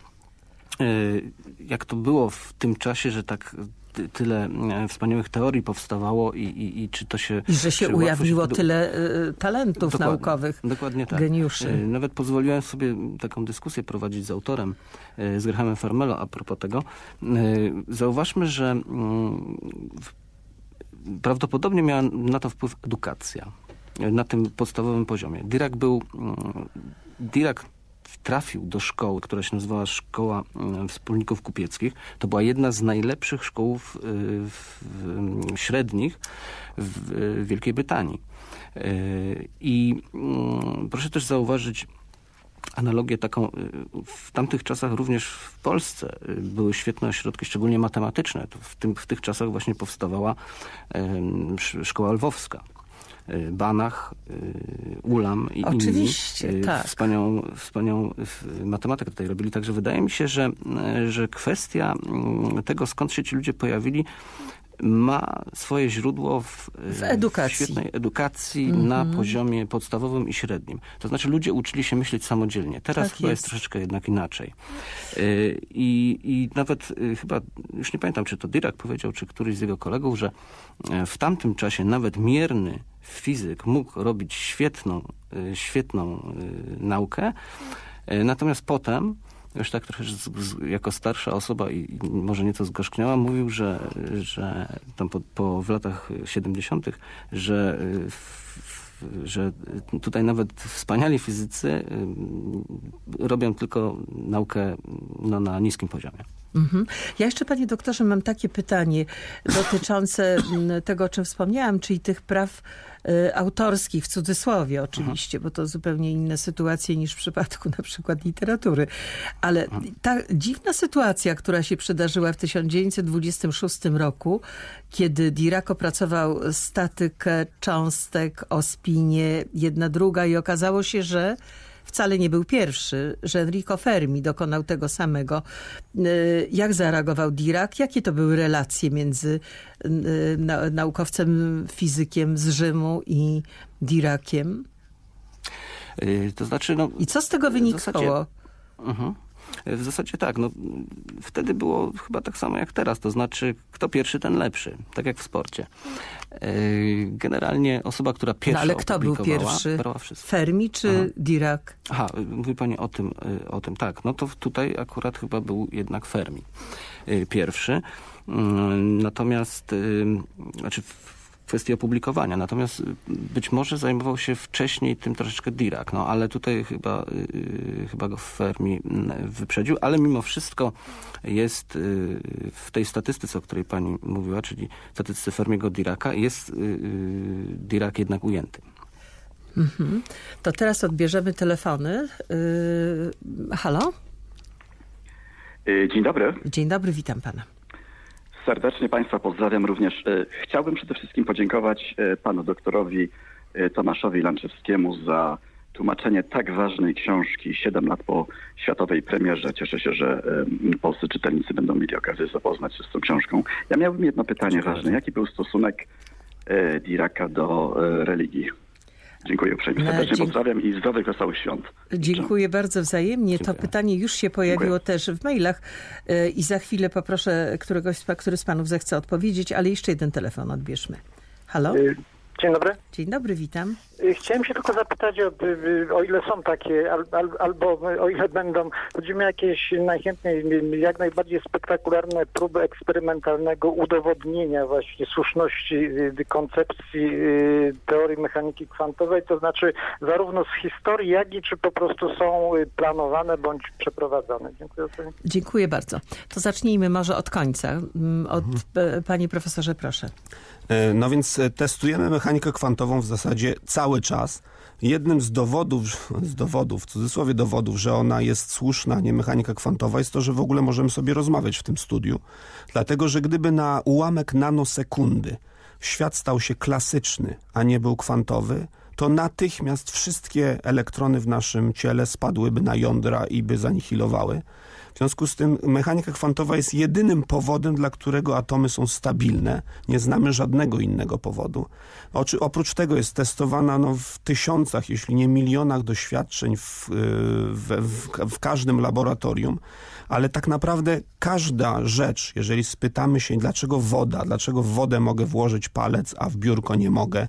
Y, Jak to było w tym czasie, że tak ty- tyle y, wspaniałych teorii powstawało i, i, i czy to się... I że się ujawniło do- tyle y, talentów Dokładnie, naukowych, Dokładnie tak. geniuszy. Y, Nawet pozwoliłem sobie taką dyskusję prowadzić z autorem, z Grahamem Farmelo a propos tego. Zauważmy, że mm, prawdopodobnie miała na to wpływ edukacja na tym podstawowym poziomie. Dirac był... mm, Dirac trafił do szkoły, która się nazywała Szkoła mm, Wspólników Kupieckich. To była jedna z najlepszych szkół w, w, w, średnich w, w Wielkiej Brytanii. Y, I mm, proszę też zauważyć analogię taką, y, w tamtych czasach również w Polsce y, były świetne ośrodki, szczególnie matematyczne. W, tym, w tych czasach właśnie powstawała szkoła lwowska. Y, Banach, y, Ulam i Oczywiście, inni y, tak. wspaniałą, wspaniałą matematykę tutaj robili. Także wydaje mi się, że, że kwestia mm, tego, skąd się ci ludzie pojawili, ma swoje źródło w, y, W edukacji. w świetnej edukacji Mhm. na poziomie podstawowym i średnim. To znaczy ludzie uczyli się myśleć samodzielnie. Teraz Tak chyba jest. jest. troszeczkę jednak inaczej. Y, I, I nawet y, chyba, już nie pamiętam, czy to Dirac powiedział, czy któryś z jego kolegów, że e, w tamtym czasie nawet mierny fizyk mógł robić świetną, świetną naukę, E, natomiast potem już tak trochę z, z, jako starsza osoba i i może nieco zgorzkniała, mówił, że, że tam po, po w latach 70., że, y, że tutaj nawet wspaniali fizycy y, robią tylko naukę no, na niskim poziomie. Mhm. Ja jeszcze, panie doktorze, mam takie pytanie dotyczące m, tego, o czym wspomniałam, czyli tych praw y, autorskich, w cudzysłowie oczywiście, bo to zupełnie inne sytuacje niż w przypadku na przykład literatury. Ale ta dziwna sytuacja, która się przydarzyła w 1926 roku, kiedy Dirac opracował statykę cząstek o spinie jedna druga i okazało się, że wcale nie był pierwszy, że Enrico Fermi dokonał tego samego. Y, Jak zareagował Dirac? Jakie to były relacje między y, na, naukowcem fizykiem z Rzymu i Diraciem? Y, To znaczy, no, I co z tego wynikało? zasadzie- Mhm. W zasadzie tak. No, wtedy było chyba tak samo jak teraz. To znaczy, kto pierwszy, ten lepszy. Tak jak w sporcie. Yy, Generalnie osoba, która No, pierwsza ale kto był pierwszy? Fermi czy Aha. Dirac? Aha, mówi pani o tym, y, o tym. Tak, no to tutaj akurat chyba był jednak Fermi y, pierwszy. Mm, Natomiast, znaczy w kwestii opublikowania. Natomiast y, być może zajmował się wcześniej tym troszeczkę Dirac, no ale tutaj chyba, y, chyba go Fermi mm, wyprzedził, ale mimo wszystko jest y, w tej statystyce, o której pani mówiła, czyli statystyce Fermiego Diraca, jest y, y, Dirac jednak ujęty. Mhm. To teraz odbierzemy telefony. Yy, halo? Y, Dzień dobry. Dzień dobry, witam pana. Serdecznie Państwa pozdrawiam również. Y, Chciałbym przede wszystkim podziękować y, panu doktorowi y, Tomaszowi Lanczewskiemu za tłumaczenie tak ważnej książki 7 lat po światowej premierze. Cieszę się, że polscy czytelnicy będą mieli okazję zapoznać się z tą książką. Ja miałbym jedno pytanie ważne. Jaki był stosunek Diraca do religii? Dziękuję uprzejmie. Serdecznie dzięki- pozdrawiam i zdrowych, wesołych świąt. Dziękuję bardzo wzajemnie. To Dziękuję. pytanie już się pojawiło Dziękuję. też w mailach y, i za chwilę poproszę któregoś, który z panów zechce odpowiedzieć, ale jeszcze jeden telefon odbierzmy. Halo? Y, Dzień dobry. Dzień dobry, witam. Y, Chciałem się tylko zapytać, o, y, o ile są takie, al, al, albo o ile będą, będziemy jakieś najchętniej, y, jak najbardziej spektakularne próby eksperymentalnego udowodnienia właśnie słuszności y, koncepcji y, teorii mechaniki kwantowej, to znaczy zarówno z historii, jak i czy po prostu są y, planowane bądź przeprowadzane. Dziękuję bardzo. Dziękuję bardzo. To zacznijmy może od końca. Mm, Od, e, Panie profesorze, proszę. E, No więc e, testujemy mechanikę kwantową w zasadzie cały czas. Jednym z dowodów, [LAUGHS] z dowodów, w cudzysłowie dowodów, że ona jest słuszna, nie mechanika kwantowa, jest to, że w ogóle możemy sobie rozmawiać w tym studiu. Dlatego, że gdyby na ułamek nanosekundy świat stał się klasyczny, a nie był kwantowy, to natychmiast wszystkie elektrony w naszym ciele spadłyby na jądra i by zanihilowały. W związku z tym mechanika kwantowa jest jedynym powodem, dla którego atomy są stabilne. Nie znamy żadnego innego powodu. Oczy, oprócz tego jest testowana no, w tysiącach, jeśli nie milionach doświadczeń w, yy, w, w, w każdym laboratorium, ale tak naprawdę każda rzecz, jeżeli spytamy się, dlaczego woda, dlaczego w wodę mogę włożyć palec, a w biurko nie mogę,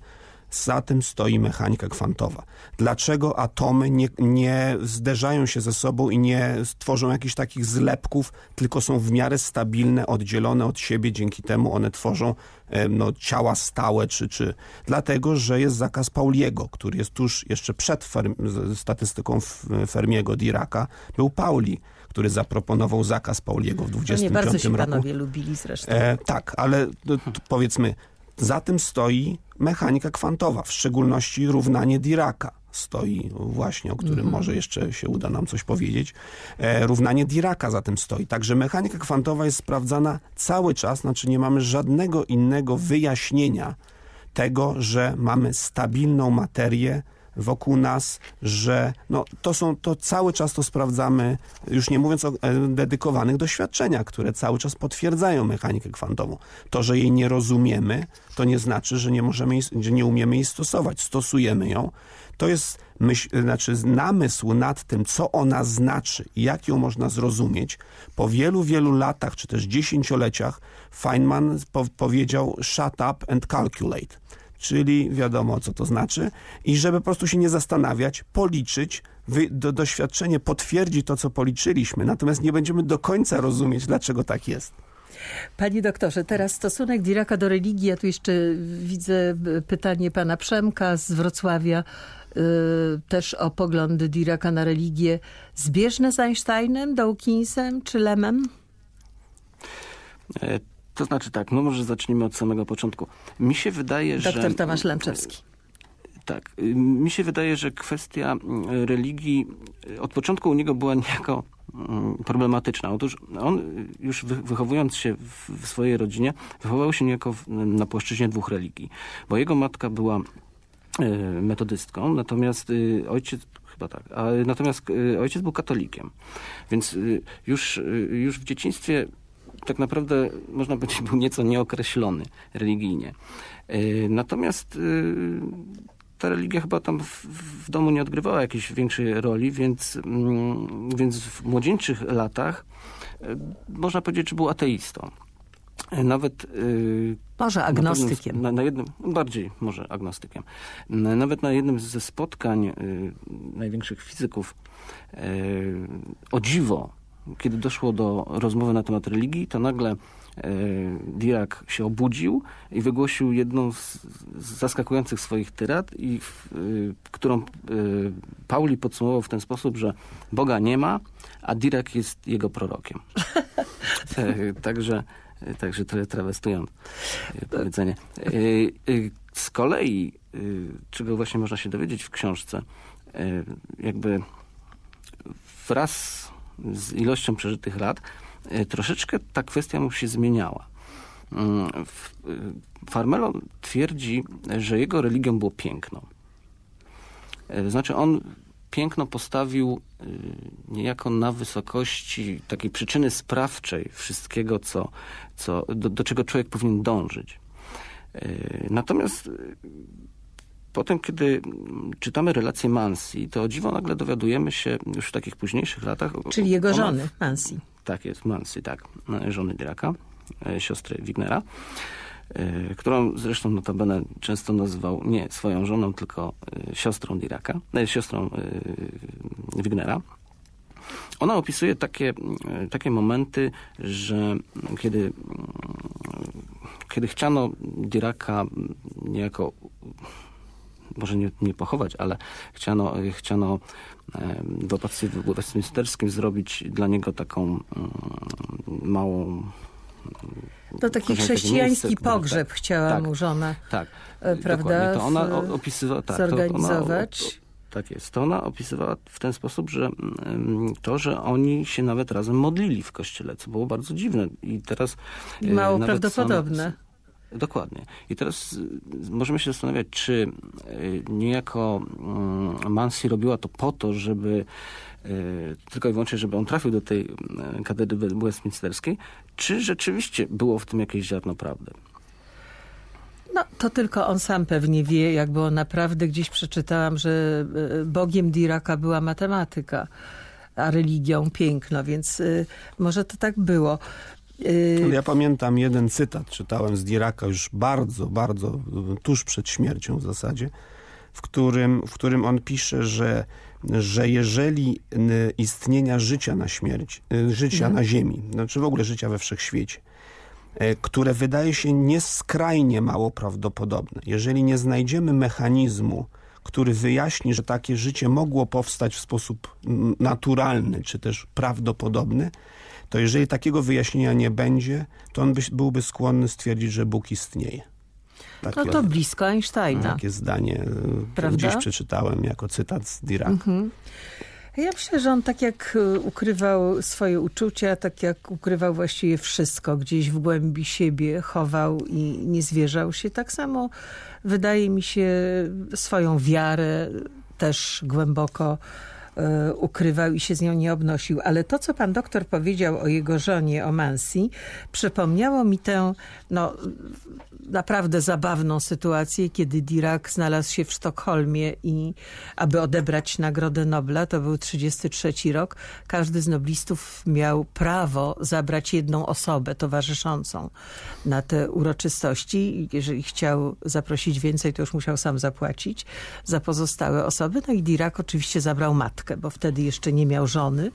za tym stoi mechanika kwantowa. Dlaczego atomy nie, nie zderzają się ze sobą i nie tworzą jakichś takich zlepków, tylko są w miarę stabilne, oddzielone od siebie, dzięki temu one tworzą e, no, ciała stałe, czy, czy... Dlatego, że jest zakaz Pauliego, który jest tuż jeszcze przed Ferm, statystyką Fermiego Diraka, był Pauli, który zaproponował zakaz Pauliego w To 25 nie bardzo się roku. panowie lubili zresztą. E, tak, ale no, powiedzmy, za tym stoi mechanika kwantowa, w szczególności równanie Diraka stoi właśnie, o którym może jeszcze się uda nam coś powiedzieć. E, równanie Diraka za tym stoi. Także mechanika kwantowa jest sprawdzana cały czas, znaczy nie mamy żadnego innego wyjaśnienia tego, że mamy stabilną materię wokół nas, że no, to są, to cały czas to sprawdzamy, już nie mówiąc o e, dedykowanych doświadczeniach, które cały czas potwierdzają mechanikę kwantową. To, że jej nie rozumiemy, to nie znaczy, że nie możemy, że nie umiemy jej stosować. Stosujemy ją. To jest myśl, znaczy namysł nad tym, co ona znaczy i jak ją można zrozumieć. Po wielu, wielu latach, czy też dziesięcioleciach Feynman po, powiedział shut up and calculate czyli wiadomo, co to znaczy, i żeby po prostu się nie zastanawiać, policzyć, wy, do, doświadczenie potwierdzi to, co policzyliśmy, natomiast nie będziemy do końca rozumieć, dlaczego tak jest. Panie doktorze, teraz stosunek Diraka do religii. Ja tu jeszcze widzę pytanie pana Przemka z Wrocławia. y, też o poglądy Diraka na religię. Zbieżne z Einsteinem, Dawkinsem czy Lemem? To znaczy tak, no może zacznijmy od samego początku. Mi się wydaje, że... Doktor Tomasz Lemczewski. Tak. Mi się wydaje, że kwestia y, religii y, od początku u niego była niejako mm, problematyczna. Otóż on y, już wy- wychowując się w, swojej rodzinie, wychował się niejako na płaszczyźnie dwóch religii. Bo jego matka była y, metodystką, natomiast ojciec chyba tak, a, natomiast ojciec był katolikiem. Więc już, już w dzieciństwie tak naprawdę można powiedzieć był nieco nieokreślony religijnie. Y, Natomiast y, ta religia chyba tam w, w domu nie odgrywała jakiejś większej roli, więc, mm, więc w młodzieńczych latach y, można powiedzieć, że był ateistą. Nawet Może agnostykiem. Na, na jednym, bardziej może agnostykiem. Nawet na jednym ze spotkań największych fizyków o dziwo, kiedy doszło do rozmowy na temat religii, to nagle y, Dirac się obudził i wygłosił jedną z, zaskakujących swoich tyrad, i, w- y, którą y, Pauli podsumował w ten sposób, że Boga nie ma, a Dirac jest jego prorokiem. [LAUGHS] E, Także, także trochę trawestując e, powiedzenie. E, e, Z kolei, e, czego właśnie można się dowiedzieć w książce, e, jakby wraz z ilością przeżytych lat, e, troszeczkę ta kwestia mu się zmieniała. Mm, e, Farmelo twierdzi, że jego religią było piękno. E, znaczy on piękno postawił niejako na wysokości takiej przyczyny sprawczej wszystkiego, co, co, do, do czego człowiek powinien dążyć. Natomiast potem, kiedy mm, czytamy relacje Mansi, to o dziwo nagle dowiadujemy się już w takich późniejszych latach... Czyli jego ona- żony, Mansi. tak jest, Mansi, tak. Żony Dyraka, e, siostry Wignera. e, którą zresztą notabene często nazywał nie swoją żoną, tylko e, siostrą Diraka, e, siostrą e, Wignera. Ona opisuje takie, e, takie momenty, że kiedy, mm, kiedy chciano Diraka niejako może nie, nie pochować, ale chciano, chciano w opactwie westminsterskim zrobić dla niego taką mm, małą... To taki chrześcijański miejsce, które- pogrzeb tak, chciała tak, mu żona Tak, e, prawda. To ona opisywała... Tak, to ona, zorganizować. tak jest. To ona opisywała w ten sposób, że mm, to, że oni się nawet razem modlili w kościele, co było bardzo dziwne. I teraz... I e, mało nawet prawdopodobne. Dokładnie. I teraz y, możemy się zastanawiać, czy y, niejako mm, Mansi robiła to po to, żeby y, tylko i wyłącznie, żeby on trafił do tej katedry westminsterskiej, czy rzeczywiście było w tym jakieś ziarno prawdy? No, to tylko on sam pewnie wie, jak było naprawdę. Gdzieś przeczytałam, że Bogiem Diraka była matematyka, a religią piękno, więc może to tak było. E, Ja pamiętam jeden cytat, czytałem z Diraka już bardzo, bardzo y, tuż przed śmiercią w zasadzie, w którym, w którym on pisze, że, że jeżeli y, istnienia życia na śmierć, y, życia na ziemi, znaczy w ogóle życia we wszechświecie, e, które wydaje się nieskrajnie mało prawdopodobne, jeżeli nie znajdziemy mechanizmu, który wyjaśni, że takie życie mogło powstać w sposób naturalny, czy też prawdopodobny, to jeżeli takiego wyjaśnienia nie będzie, to on by, byłby skłonny stwierdzić, że Bóg istnieje. Takie, no to blisko Einsteina. takie zdanie y, Prawda? gdzieś przeczytałem jako cytat z Diraka. Ja myślę, że on tak jak e, ukrywał swoje uczucia, tak jak ukrywał właściwie wszystko gdzieś w głębi siebie, chował i nie zwierzał się, tak samo wydaje mi się swoją wiarę też głęboko e, ukrywał i się z nią nie obnosił. Ale to, co pan doktor powiedział o jego żonie, o Mansi, przypomniało mi tę no, naprawdę zabawną sytuację, kiedy Dirac znalazł się w Sztokholmie i aby odebrać Nagrodę Nobla, to był 33 rok, każdy z noblistów miał prawo zabrać jedną osobę towarzyszącą na te uroczystości. Jeżeli chciał zaprosić więcej, to już musiał sam zapłacić za pozostałe osoby. No i Dirac oczywiście zabrał matkę, bo wtedy jeszcze nie miał żony.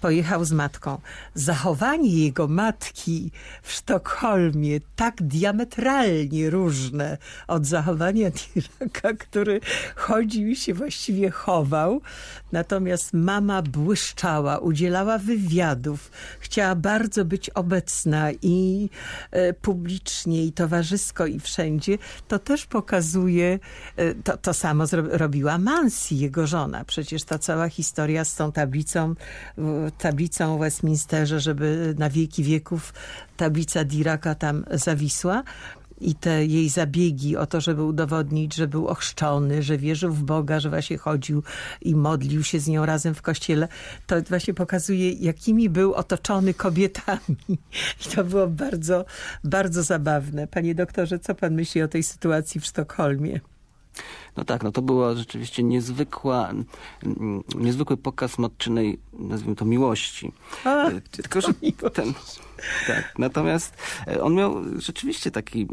Pojechał z matką. Zachowanie jego matki w Sztokholmie tak diametralnie różne od zachowania Diraca, który chodził i się właściwie chował. Natomiast mama błyszczała, udzielała wywiadów, chciała bardzo być obecna i e, publicznie, i towarzysko, i wszędzie. To też pokazuje, e, to, to samo zro, robiła Mansi, jego żona. Przecież ta cała historia z tą tablicą, tablicą w Westminsterze, żeby na wieki wieków tablica Diraka tam zawisła i te jej zabiegi o to, żeby udowodnić, że był ochrzczony, że wierzył w Boga, że właśnie chodził i modlił się z nią razem w kościele, to właśnie pokazuje, jakimi był otoczony kobietami. I to było bardzo, bardzo zabawne. Panie doktorze, co pan myśli o tej sytuacji w Sztokholmie? No tak, no to była rzeczywiście niezwykła, niezwykły pokaz matczynej, nazwijmy to, miłości. A, E, Tylko, że ten, tak, natomiast e, on miał rzeczywiście taki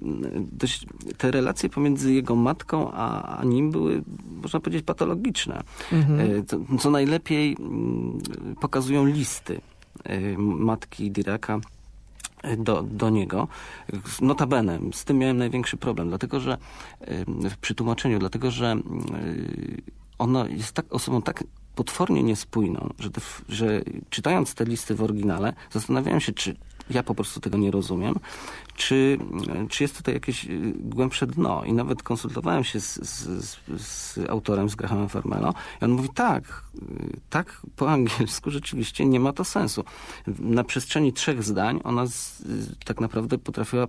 dość, te relacje pomiędzy jego matką a, a nim były, można powiedzieć, patologiczne. E, Co, co najlepiej pokazują listy matki Diraka do, do niego. Notabene, z tym miałem największy problem, dlatego że przy tłumaczeniu, dlatego że ona jest tak, osobą tak potwornie niespójną, że, te, że czytając te listy w oryginale, zastanawiałem się, czy ja po prostu tego nie rozumiem, czy, czy jest tutaj jakieś y, głębsze dno. I nawet konsultowałem się z, z, z, autorem, z Grahamem Farmelo i on mówi tak, y, tak po [LAUGHS] angielsku rzeczywiście nie ma to sensu. Na przestrzeni trzech zdań ona z, y, tak naprawdę potrafiła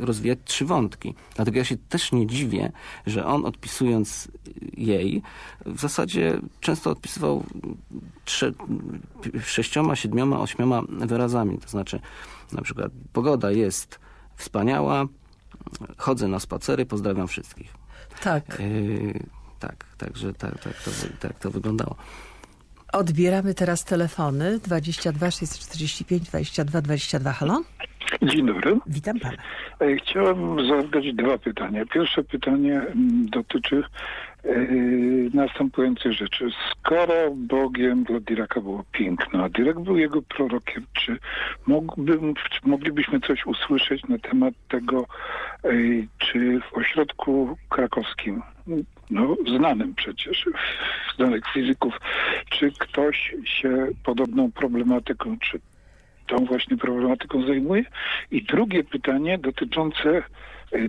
rozwijać trzy wątki. Dlatego ja się też nie dziwię, że on odpisując jej w zasadzie często odpisywał trze, sześcioma, siedmioma, ośmioma wyrazami. To znaczy na przykład pogoda jest wspaniała, chodzę na spacery, pozdrawiam wszystkich. tak. Yy, tak, także tak, tak, to, tak to wyglądało. Odbieramy teraz telefony 22 645 22 22. Halo? Dzień dobry. Witam pana. E, Chciałem zadać dwa pytania. Pierwsze pytanie mm, dotyczy następującej rzeczy. Skoro Bogiem dla Diraka było piękno, a Dirak był jego prorokiem, czy, mógłbym, czy moglibyśmy coś usłyszeć na temat tego, czy w ośrodku krakowskim, no znanym przecież, znanych fizyków, czy ktoś się podobną problematyką, czy tą właśnie problematyką zajmuje. I drugie pytanie dotyczące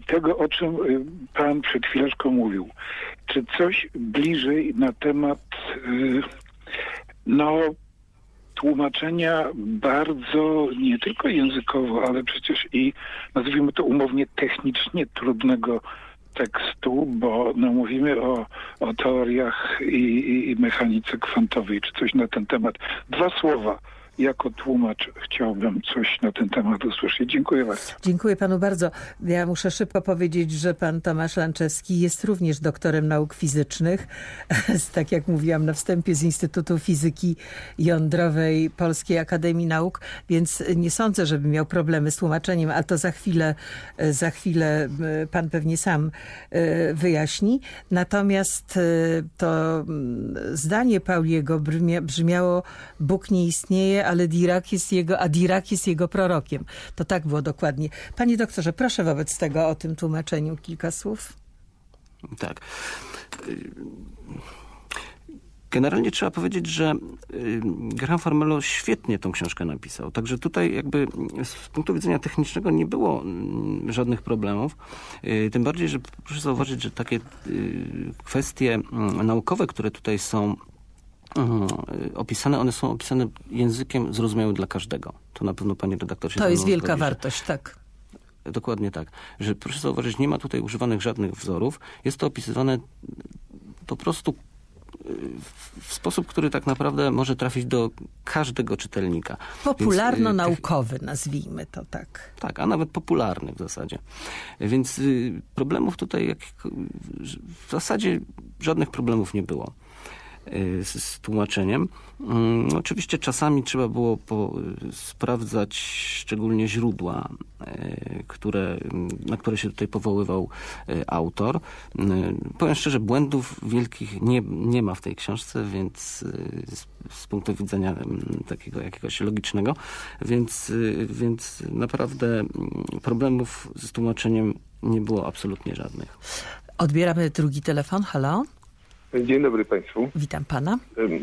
tego, o czym y, pan przed chwileczką mówił. Czy coś bliżej na temat y, no, tłumaczenia bardzo nie tylko językowo, ale przecież i nazwijmy to umownie technicznie trudnego tekstu, bo no, mówimy o, o teoriach i, i, i mechanice kwantowej, czy coś na ten temat. Dwa słowa jako tłumacz chciałbym coś na ten temat usłyszeć. Dziękuję bardzo. Dziękuję panu bardzo. Ja muszę szybko powiedzieć, że pan Tomasz Lanczewski jest również doktorem nauk fizycznych. [LAUGHS] tak jak mówiłam na wstępie z Instytutu Fizyki Jądrowej Polskiej Akademii Nauk, więc nie sądzę, żeby miał problemy z tłumaczeniem, ale to za chwilę, za chwilę e, pan pewnie sam e, wyjaśni. Natomiast e, to mm, zdanie Pauliego brzmiało Bóg nie istnieje, ale Dirac jest jego, a Dirac jest jego prorokiem. To tak było dokładnie. Panie doktorze, proszę wobec tego o tym tłumaczeniu kilka słów. Tak. Generalnie trzeba powiedzieć, że Graham Farmelo świetnie tą książkę napisał. Także tutaj jakby z punktu widzenia technicznego nie było mm, żadnych problemów. Y, tym bardziej, że proszę zauważyć, że takie y, kwestie mm, naukowe, które tutaj są. Opisane, one są opisane językiem zrozumiałym dla każdego. To na pewno pani redaktor się To jest wielka wartość, tak. Dokładnie tak. Że proszę zauważyć, nie ma tutaj używanych żadnych wzorów. Jest to opisywane po prostu y, w sposób, który tak naprawdę może trafić do każdego czytelnika. Popularno-naukowy, Więc, nazwijmy to tak. Tak, a nawet popularny w zasadzie. Więc y, problemów tutaj, jak, w zasadzie żadnych problemów nie było. Y, z, z tłumaczeniem. Mm, oczywiście czasami trzeba było po, sprawdzać szczególnie źródła, y, które, na które się tutaj powoływał y, autor. Powiem szczerze, błędów wielkich nie, nie ma w tej książce, więc z, z punktu widzenia takiego jakiegoś logicznego, więc, więc naprawdę mm, problemów z tłumaczeniem nie było absolutnie żadnych. Odbieramy drugi telefon. Halo? Dzień dobry Państwu. Witam Pana.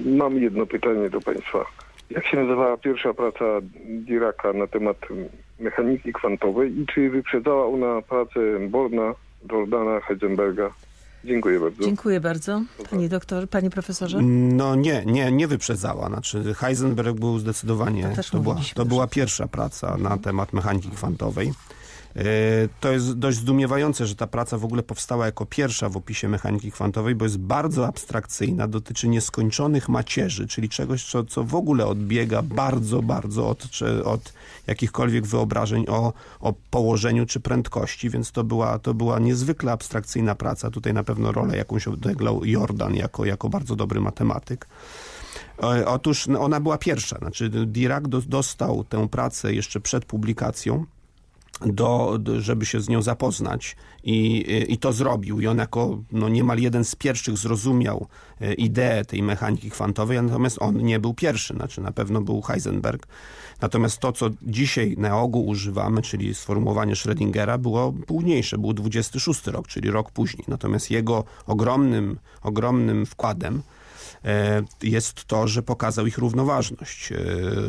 Mam jedno pytanie do Państwa. Jak się nazywała pierwsza praca Diraka na temat mechaniki kwantowej i czy wyprzedzała ona pracę Borna, Jordana, Heisenberga? Dziękuję bardzo. Dziękuję bardzo. Panie doktor, panie profesorze? No nie, nie, nie wyprzedzała. Znaczy Heisenberg był zdecydowanie, to, to, była, to była pierwsza praca na temat mechaniki kwantowej. E, to jest dość zdumiewające, że ta praca w ogóle powstała jako pierwsza w opisie mechaniki kwantowej, bo jest bardzo abstrakcyjna, dotyczy nieskończonych macierzy, czyli czegoś, co, co w ogóle odbiega bardzo, bardzo od, od jakichkolwiek wyobrażeń o, o położeniu czy prędkości, więc to była, to była niezwykle abstrakcyjna praca. Tutaj na pewno rolę jakąś odegrał Jordan jako, jako bardzo dobry matematyk. E, otóż no, ona była pierwsza, znaczy Dirac dostał tę pracę jeszcze przed publikacją do, żeby się z nią zapoznać i, i to zrobił. I on jako no, niemal jeden z pierwszych zrozumiał e, ideę tej mechaniki kwantowej, natomiast on nie był pierwszy, znaczy na pewno był Heisenberg. Natomiast to, co dzisiaj na ogół używamy, czyli sformułowanie Schrödingera, było późniejsze, był 26 rok, czyli rok później. Natomiast jego ogromnym, ogromnym wkładem jest to, że pokazał ich równoważność. E,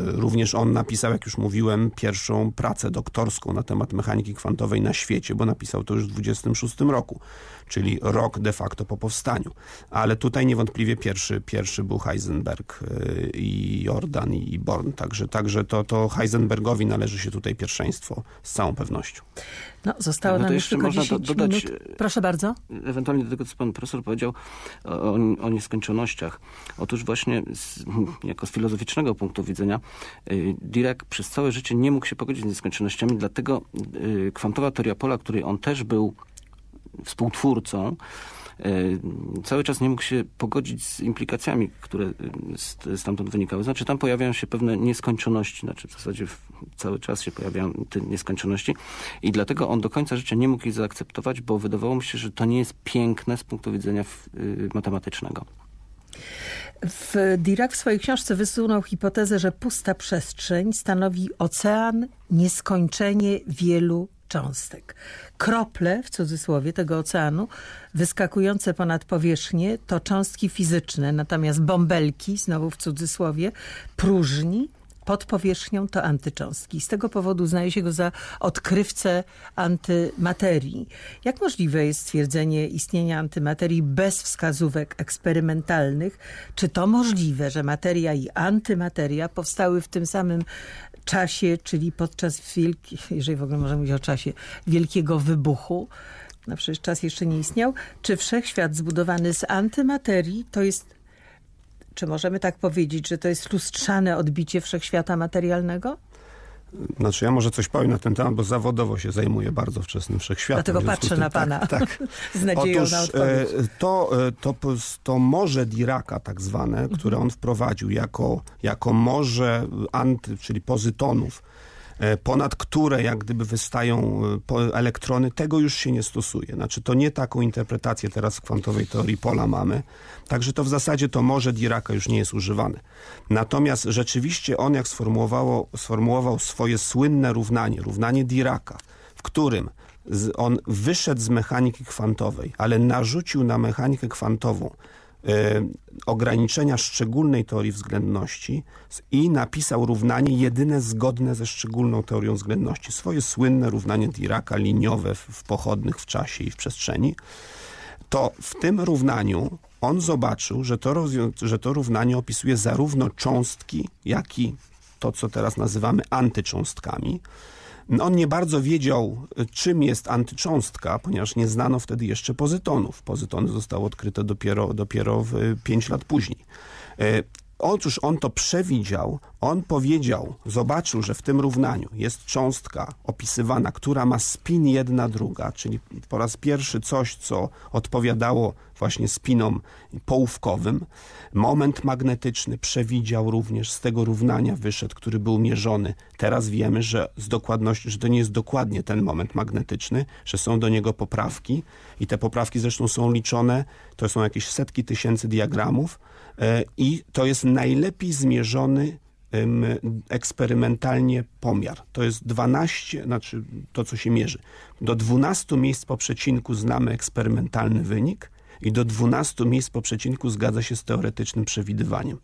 również on napisał, jak już mówiłem, pierwszą pracę doktorską na temat mechaniki kwantowej na świecie, bo napisał to już w 26 roku, czyli rok de facto po powstaniu. Ale tutaj niewątpliwie pierwszy, pierwszy był Heisenberg e, i Jordan i Born, także, także to, to Heisenbergowi należy się tutaj pierwszeństwo z całą pewnością. No, zostało no nam 10 do, dodać, minut. Proszę bardzo. Ewentualnie do tego, co pan profesor powiedział o, o nieskończonościach. Otóż właśnie z, jako z filozoficznego punktu widzenia y, Dirac przez całe życie nie mógł się pogodzić z nieskończonościami, dlatego y, kwantowa teoria pola, której on też był współtwórcą, cały czas nie mógł się pogodzić z implikacjami, które stamtąd wynikały. Znaczy tam pojawiają się pewne nieskończoności, znaczy w zasadzie cały czas się pojawiają te nieskończoności i dlatego on do końca życia nie mógł ich zaakceptować, bo wydawało mu się, że to nie jest piękne z punktu widzenia matematycznego. W Dirac w swojej książce wysunął hipotezę, że pusta przestrzeń stanowi ocean nieskończenie wielu cząstek. Krople, w cudzysłowie, tego oceanu, wyskakujące ponad powierzchnię, to cząstki fizyczne, natomiast bąbelki, znowu w cudzysłowie, próżni, pod powierzchnią to antycząstki. Z tego powodu uznaje się go za odkrywcę antymaterii. Jak możliwe jest stwierdzenie istnienia antymaterii bez wskazówek eksperymentalnych? Czy to możliwe, że materia i antymateria powstały w tym samym czasie, czyli podczas wielki, jeżeli w ogóle możemy mówić o czasie wielkiego wybuchu? No przecież czas jeszcze nie istniał. Czy wszechświat zbudowany z antymaterii to jest czy możemy tak powiedzieć, że to jest lustrzane odbicie wszechświata materialnego? Znaczy ja może coś powiem na ten temat, bo zawodowo się zajmuję bardzo wczesnym wszechświatem. Dlatego patrzę tym, na pana tak, tak. [LAUGHS] z nadzieją Otóż, na odpowiedź. E, to, e, to, to morze Diraka tak zwane, które on wprowadził jako, jako morze anty, czyli pozytonów, ponad które jak gdyby wystają e, elektrony, tego już się nie stosuje. Znaczy to nie taką interpretację teraz w kwantowej teorii pola mamy. Także to w zasadzie to może Diraka już nie jest używane. Natomiast rzeczywiście on jak sformułował, sformułował swoje słynne równanie, równanie Diraka, w którym on wyszedł z mechaniki kwantowej, ale narzucił na mechanikę kwantową E, ograniczenia szczególnej teorii względności i napisał równanie jedyne zgodne ze szczególną teorią względności. Swoje słynne równanie Diraka, liniowe w pochodnych w czasie i w przestrzeni. To w tym równaniu on zobaczył, że to, że to równanie opisuje zarówno cząstki, jak i to, co teraz nazywamy antycząstkami. On nie bardzo wiedział, czym jest antycząstka, ponieważ nie znano wtedy jeszcze pozytonów. Pozytony zostały odkryte dopiero, dopiero 5 lat później. Otóż on to przewidział, on powiedział, zobaczył, że w tym równaniu jest cząstka opisywana, która ma spin jedna druga, czyli po raz pierwszy coś, co odpowiadało właśnie spinom połówkowym. Moment magnetyczny przewidział również, z tego równania wyszedł, który był mierzony. Teraz wiemy, że z dokładnością, że to nie jest dokładnie ten moment magnetyczny, że są do niego poprawki i te poprawki zresztą są liczone, to są jakieś setki tysięcy diagramów, i to jest najlepiej zmierzony eksperymentalnie pomiar. To jest 12, znaczy to co się mierzy. Do 12 miejsc po przecinku znamy eksperymentalny wynik i do 12 miejsc po przecinku zgadza się z teoretycznym przewidywaniem.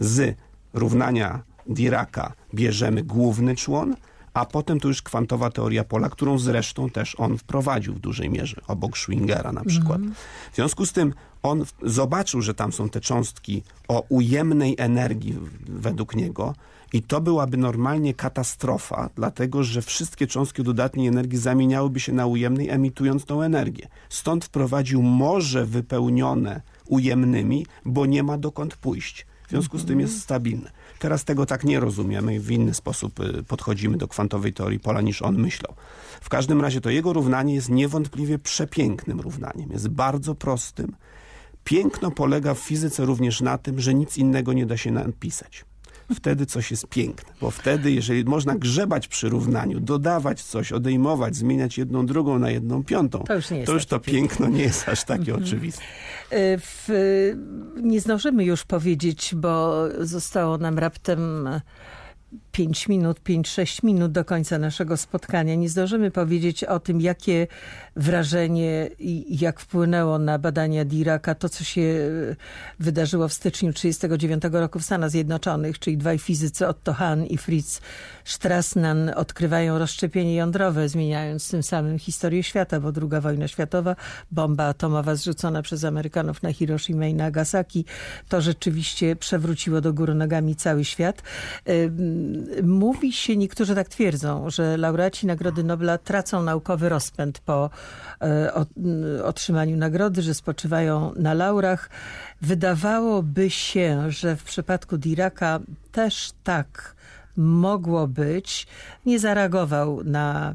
Z równania Diraka bierzemy główny człon, a potem to już kwantowa teoria pola, którą zresztą też on wprowadził w dużej mierze, obok Schwingera na przykład. Mm. W związku z tym on zobaczył, że tam są te cząstki o ujemnej energii według niego i to byłaby normalnie katastrofa, dlatego że wszystkie cząstki dodatniej energii zamieniałyby się na ujemnej, emitując tą energię. Stąd wprowadził morze wypełnione ujemnymi, bo nie ma dokąd pójść. W związku z tym jest stabilne. Teraz tego tak nie rozumiemy i w inny sposób y, podchodzimy do kwantowej teorii pola niż on myślał. W każdym razie to jego równanie jest niewątpliwie przepięknym równaniem. Jest bardzo prostym. Piękno polega w fizyce również na tym, że nic innego nie da się napisać wtedy coś jest piękne. Bo wtedy, jeżeli można grzebać przy równaniu, dodawać coś, odejmować, zmieniać jedną drugą na jedną piątą, to już, to, już to piękno nie jest aż takie mhm. oczywiste. E, w, nie zdążymy już powiedzieć, bo zostało nam raptem 5 minut, 5-6 minut do końca naszego spotkania. Nie zdążymy powiedzieć o tym, jakie wrażenie i jak wpłynęło na badania Diraka to, co się wydarzyło w styczniu 1939 roku w Stanach Zjednoczonych, czyli dwaj fizycy Otto Hahn i Fritz Strassmann odkrywają rozszczepienie jądrowe, zmieniając tym samym historię świata, bo druga wojna światowa, bomba atomowa zrzucona przez Amerykanów na Hiroshima i Nagasaki, to rzeczywiście przewróciło do góry nogami cały świat. Mówi się, niektórzy tak twierdzą, że laureaci Nagrody Nobla tracą naukowy rozpęd po e, otrzymaniu nagrody, że spoczywają na laurach. Wydawałoby się, że w przypadku Diraka też tak mogło być. Nie zareagował na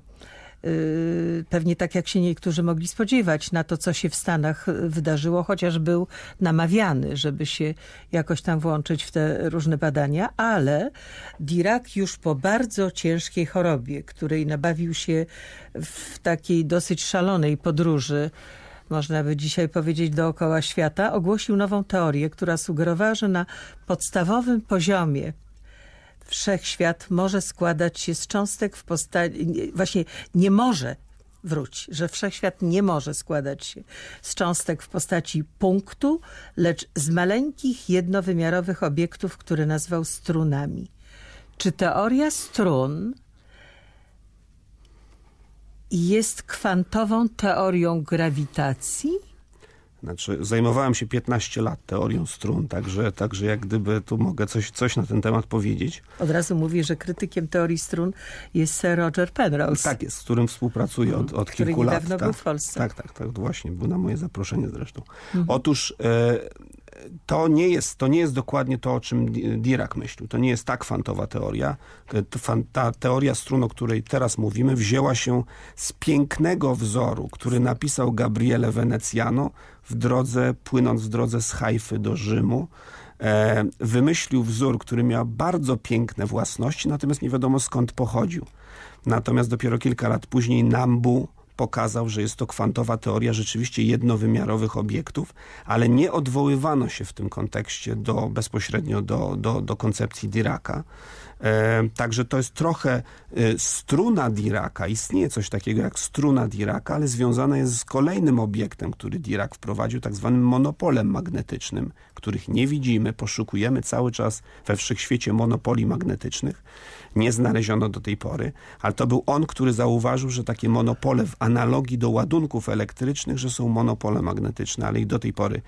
pewnie tak jak się niektórzy mogli spodziewać na to, co się w Stanach wydarzyło, chociaż był namawiany, żeby się jakoś tam włączyć w te różne badania, ale Dirac już po bardzo ciężkiej chorobie, której nabawił się w takiej dosyć szalonej podróży, można by dzisiaj powiedzieć dookoła świata, ogłosił nową teorię, która sugerowała, że na podstawowym poziomie wszechświat może składać się z cząstek w postaci, właśnie nie może wróć, że wszechświat nie może składać się z cząstek w postaci punktu, lecz z maleńkich, jednowymiarowych obiektów, które nazwał strunami. Czy teoria strun jest kwantową teorią grawitacji? Znaczy, zajmowałem się 15 lat teorią strun, także, także jak gdyby tu mogę coś, coś na ten temat powiedzieć. Od razu mówię, że krytykiem teorii strun jest Sir Roger Penrose. Tak jest, z którym współpracuję od, od kilku lat. Który był w Polsce. Tak, tak, tak, właśnie, był na moje zaproszenie zresztą. Mhm. Otóż e, to nie, jest, to nie jest dokładnie to, o czym Dirac myślił. To nie jest ta kwantowa teoria. Ta teoria strun, o której teraz mówimy, wzięła się z pięknego wzoru, który napisał Gabriele Veneciano w drodze, płynąc w drodze z Hajfy do Rzymu. E, wymyślił wzór, który miał bardzo piękne własności, natomiast nie wiadomo skąd pochodził. Natomiast dopiero kilka lat później Nambu pokazał, że jest to kwantowa teoria rzeczywiście jednowymiarowych obiektów, ale nie odwoływano się w tym kontekście do, bezpośrednio do, do, do koncepcji Diraca. E, także to jest trochę e, struna Diraca. Istnieje coś takiego jak struna Diraca, ale związana jest z kolejnym obiektem, który Dirac wprowadził, tak zwanym monopolem magnetycznym, których nie widzimy, poszukujemy cały czas we wszechświecie monopoli magnetycznych nie znaleziono do tej pory, ale to był on, który zauważył, że takie monopole w analogii do ładunków elektrycznych, że są monopole magnetyczne, ale ich do tej pory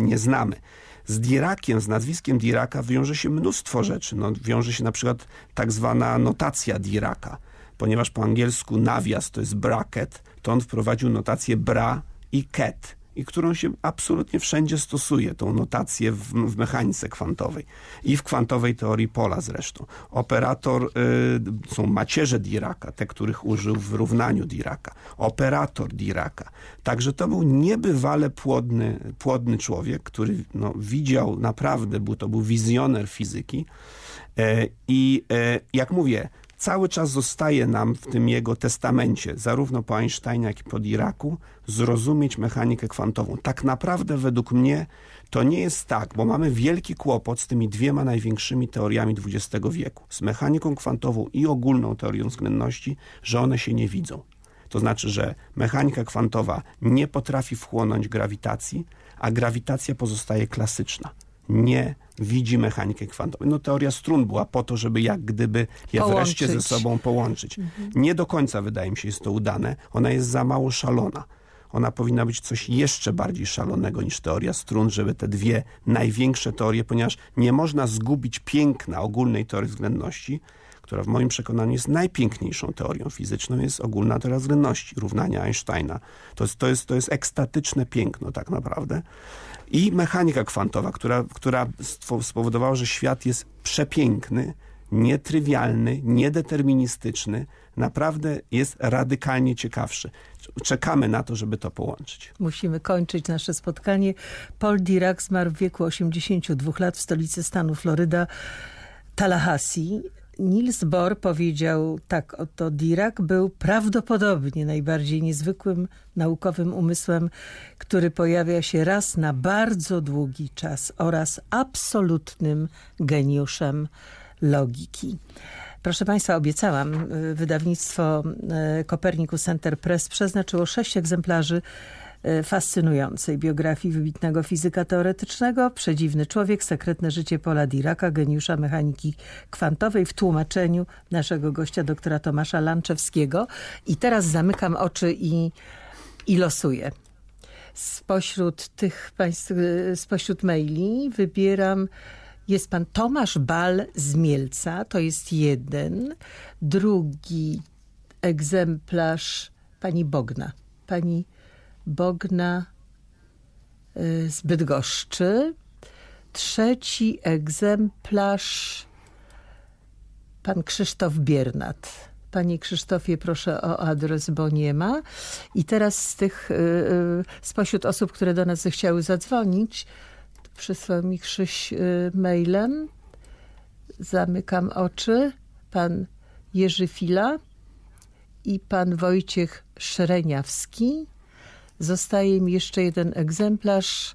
nie znamy. Z Dirakiem, z nazwiskiem Diraka wiąże się mnóstwo rzeczy. No, wiąże się na przykład tak zwana notacja Diraka, ponieważ po angielsku nawias to jest bracket, to on wprowadził notację bra i ket i którą się absolutnie wszędzie stosuje, tą notację w, w mechanice kwantowej i w kwantowej teorii pola zresztą. Operator, y, są macierze Diraca, te, których użył w równaniu Diraca. Operator Diraca. Także to był niebywale płodny, płodny człowiek, który no, widział naprawdę, był, to był wizjoner fizyki e, i e, jak mówię, cały czas zostaje nam w tym jego testamencie, zarówno po Einsteinie, jak i po Diracu, zrozumieć mechanikę kwantową. Tak naprawdę według mnie to nie jest tak, bo mamy wielki kłopot z tymi dwiema największymi teoriami XX wieku, z mechaniką kwantową i ogólną teorią względności, że one się nie widzą. To znaczy, że mechanika kwantowa nie potrafi wchłonąć grawitacji, a grawitacja pozostaje klasyczna nie widzi mechanikę kwantową. No teoria strun była po to, żeby jak gdyby je połączyć. wreszcie ze sobą połączyć. Mhm. Nie do końca wydaje mi się jest to udane. Ona jest za mało szalona. Ona powinna być coś jeszcze bardziej szalonego niż teoria strun, żeby te dwie największe teorie, ponieważ nie można zgubić piękna ogólnej teorii względności, która w moim przekonaniu jest najpiękniejszą teorią fizyczną, jest ogólna teoria względności, równania Einsteina. To jest, to jest, to jest ekstatyczne piękno tak naprawdę i mechanika kwantowa, która, która spowodowała, że świat jest przepiękny, nietrywialny, niedeterministyczny, naprawdę jest radykalnie ciekawszy. Czekamy na to, żeby to połączyć. Musimy kończyć nasze spotkanie. Paul Dirac zmarł w wieku 82 lat w stolicy stanu Floryda, Tallahassee. Niels Bohr powiedział tak, oto Dirac był prawdopodobnie najbardziej niezwykłym naukowym umysłem, który pojawia się raz na bardzo długi czas oraz absolutnym geniuszem logiki. Proszę Państwa, obiecałam, y, wydawnictwo y, Copernicus Center Press przeznaczyło sześć egzemplarzy fascynującej biografii wybitnego fizyka teoretycznego, przedziwny człowiek, sekretne życie Pola Diraca, geniusza mechaniki kwantowej w tłumaczeniu naszego gościa doktora Tomasza Lanczewskiego. I teraz zamykam oczy i, i losuję. Spośród tych państw, e, spośród maili wybieram jest pan Tomasz Bal z Mielca, to jest jeden. Drugi egzemplarz pani Bogna. Pani Bogna y, z Bydgoszczy. Trzeci egzemplarz pan Krzysztof Biernat. Panie Krzysztofie, proszę o adres, bo nie ma. I teraz z tych, y, y, spośród osób, które do nas zechciały zadzwonić, przysłał mi Krzyś mailem. Zamykam oczy. Pan Jerzy Fila i pan Wojciech Szereniawski. Zostaje mi jeszcze jeden egzemplarz,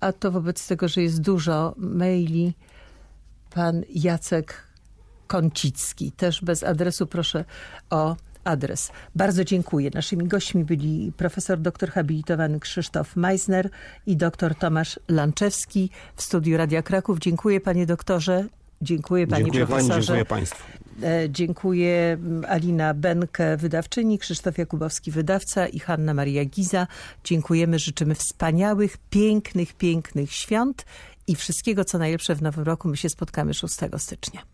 a to wobec tego, że jest dużo maili, pan Jacek Kącicki. Też bez adresu proszę o adres. Bardzo dziękuję. Naszymi gośćmi byli profesor doktor habilitowany Krzysztof Meissner i doktor Tomasz Lanczewski w studiu Radia Kraków. Dziękuję panie doktorze. Dziękuję panie Dziękuję pani, profesorze. dziękuję państwu. E, Dziękuję Alina Benke, wydawczyni, Krzysztof Jakubowski, wydawca i Hanna Maria Giza. Dziękujemy, życzymy wspaniałych, pięknych, pięknych świąt i wszystkiego, co najlepsze w nowym roku. My się spotkamy 6 stycznia.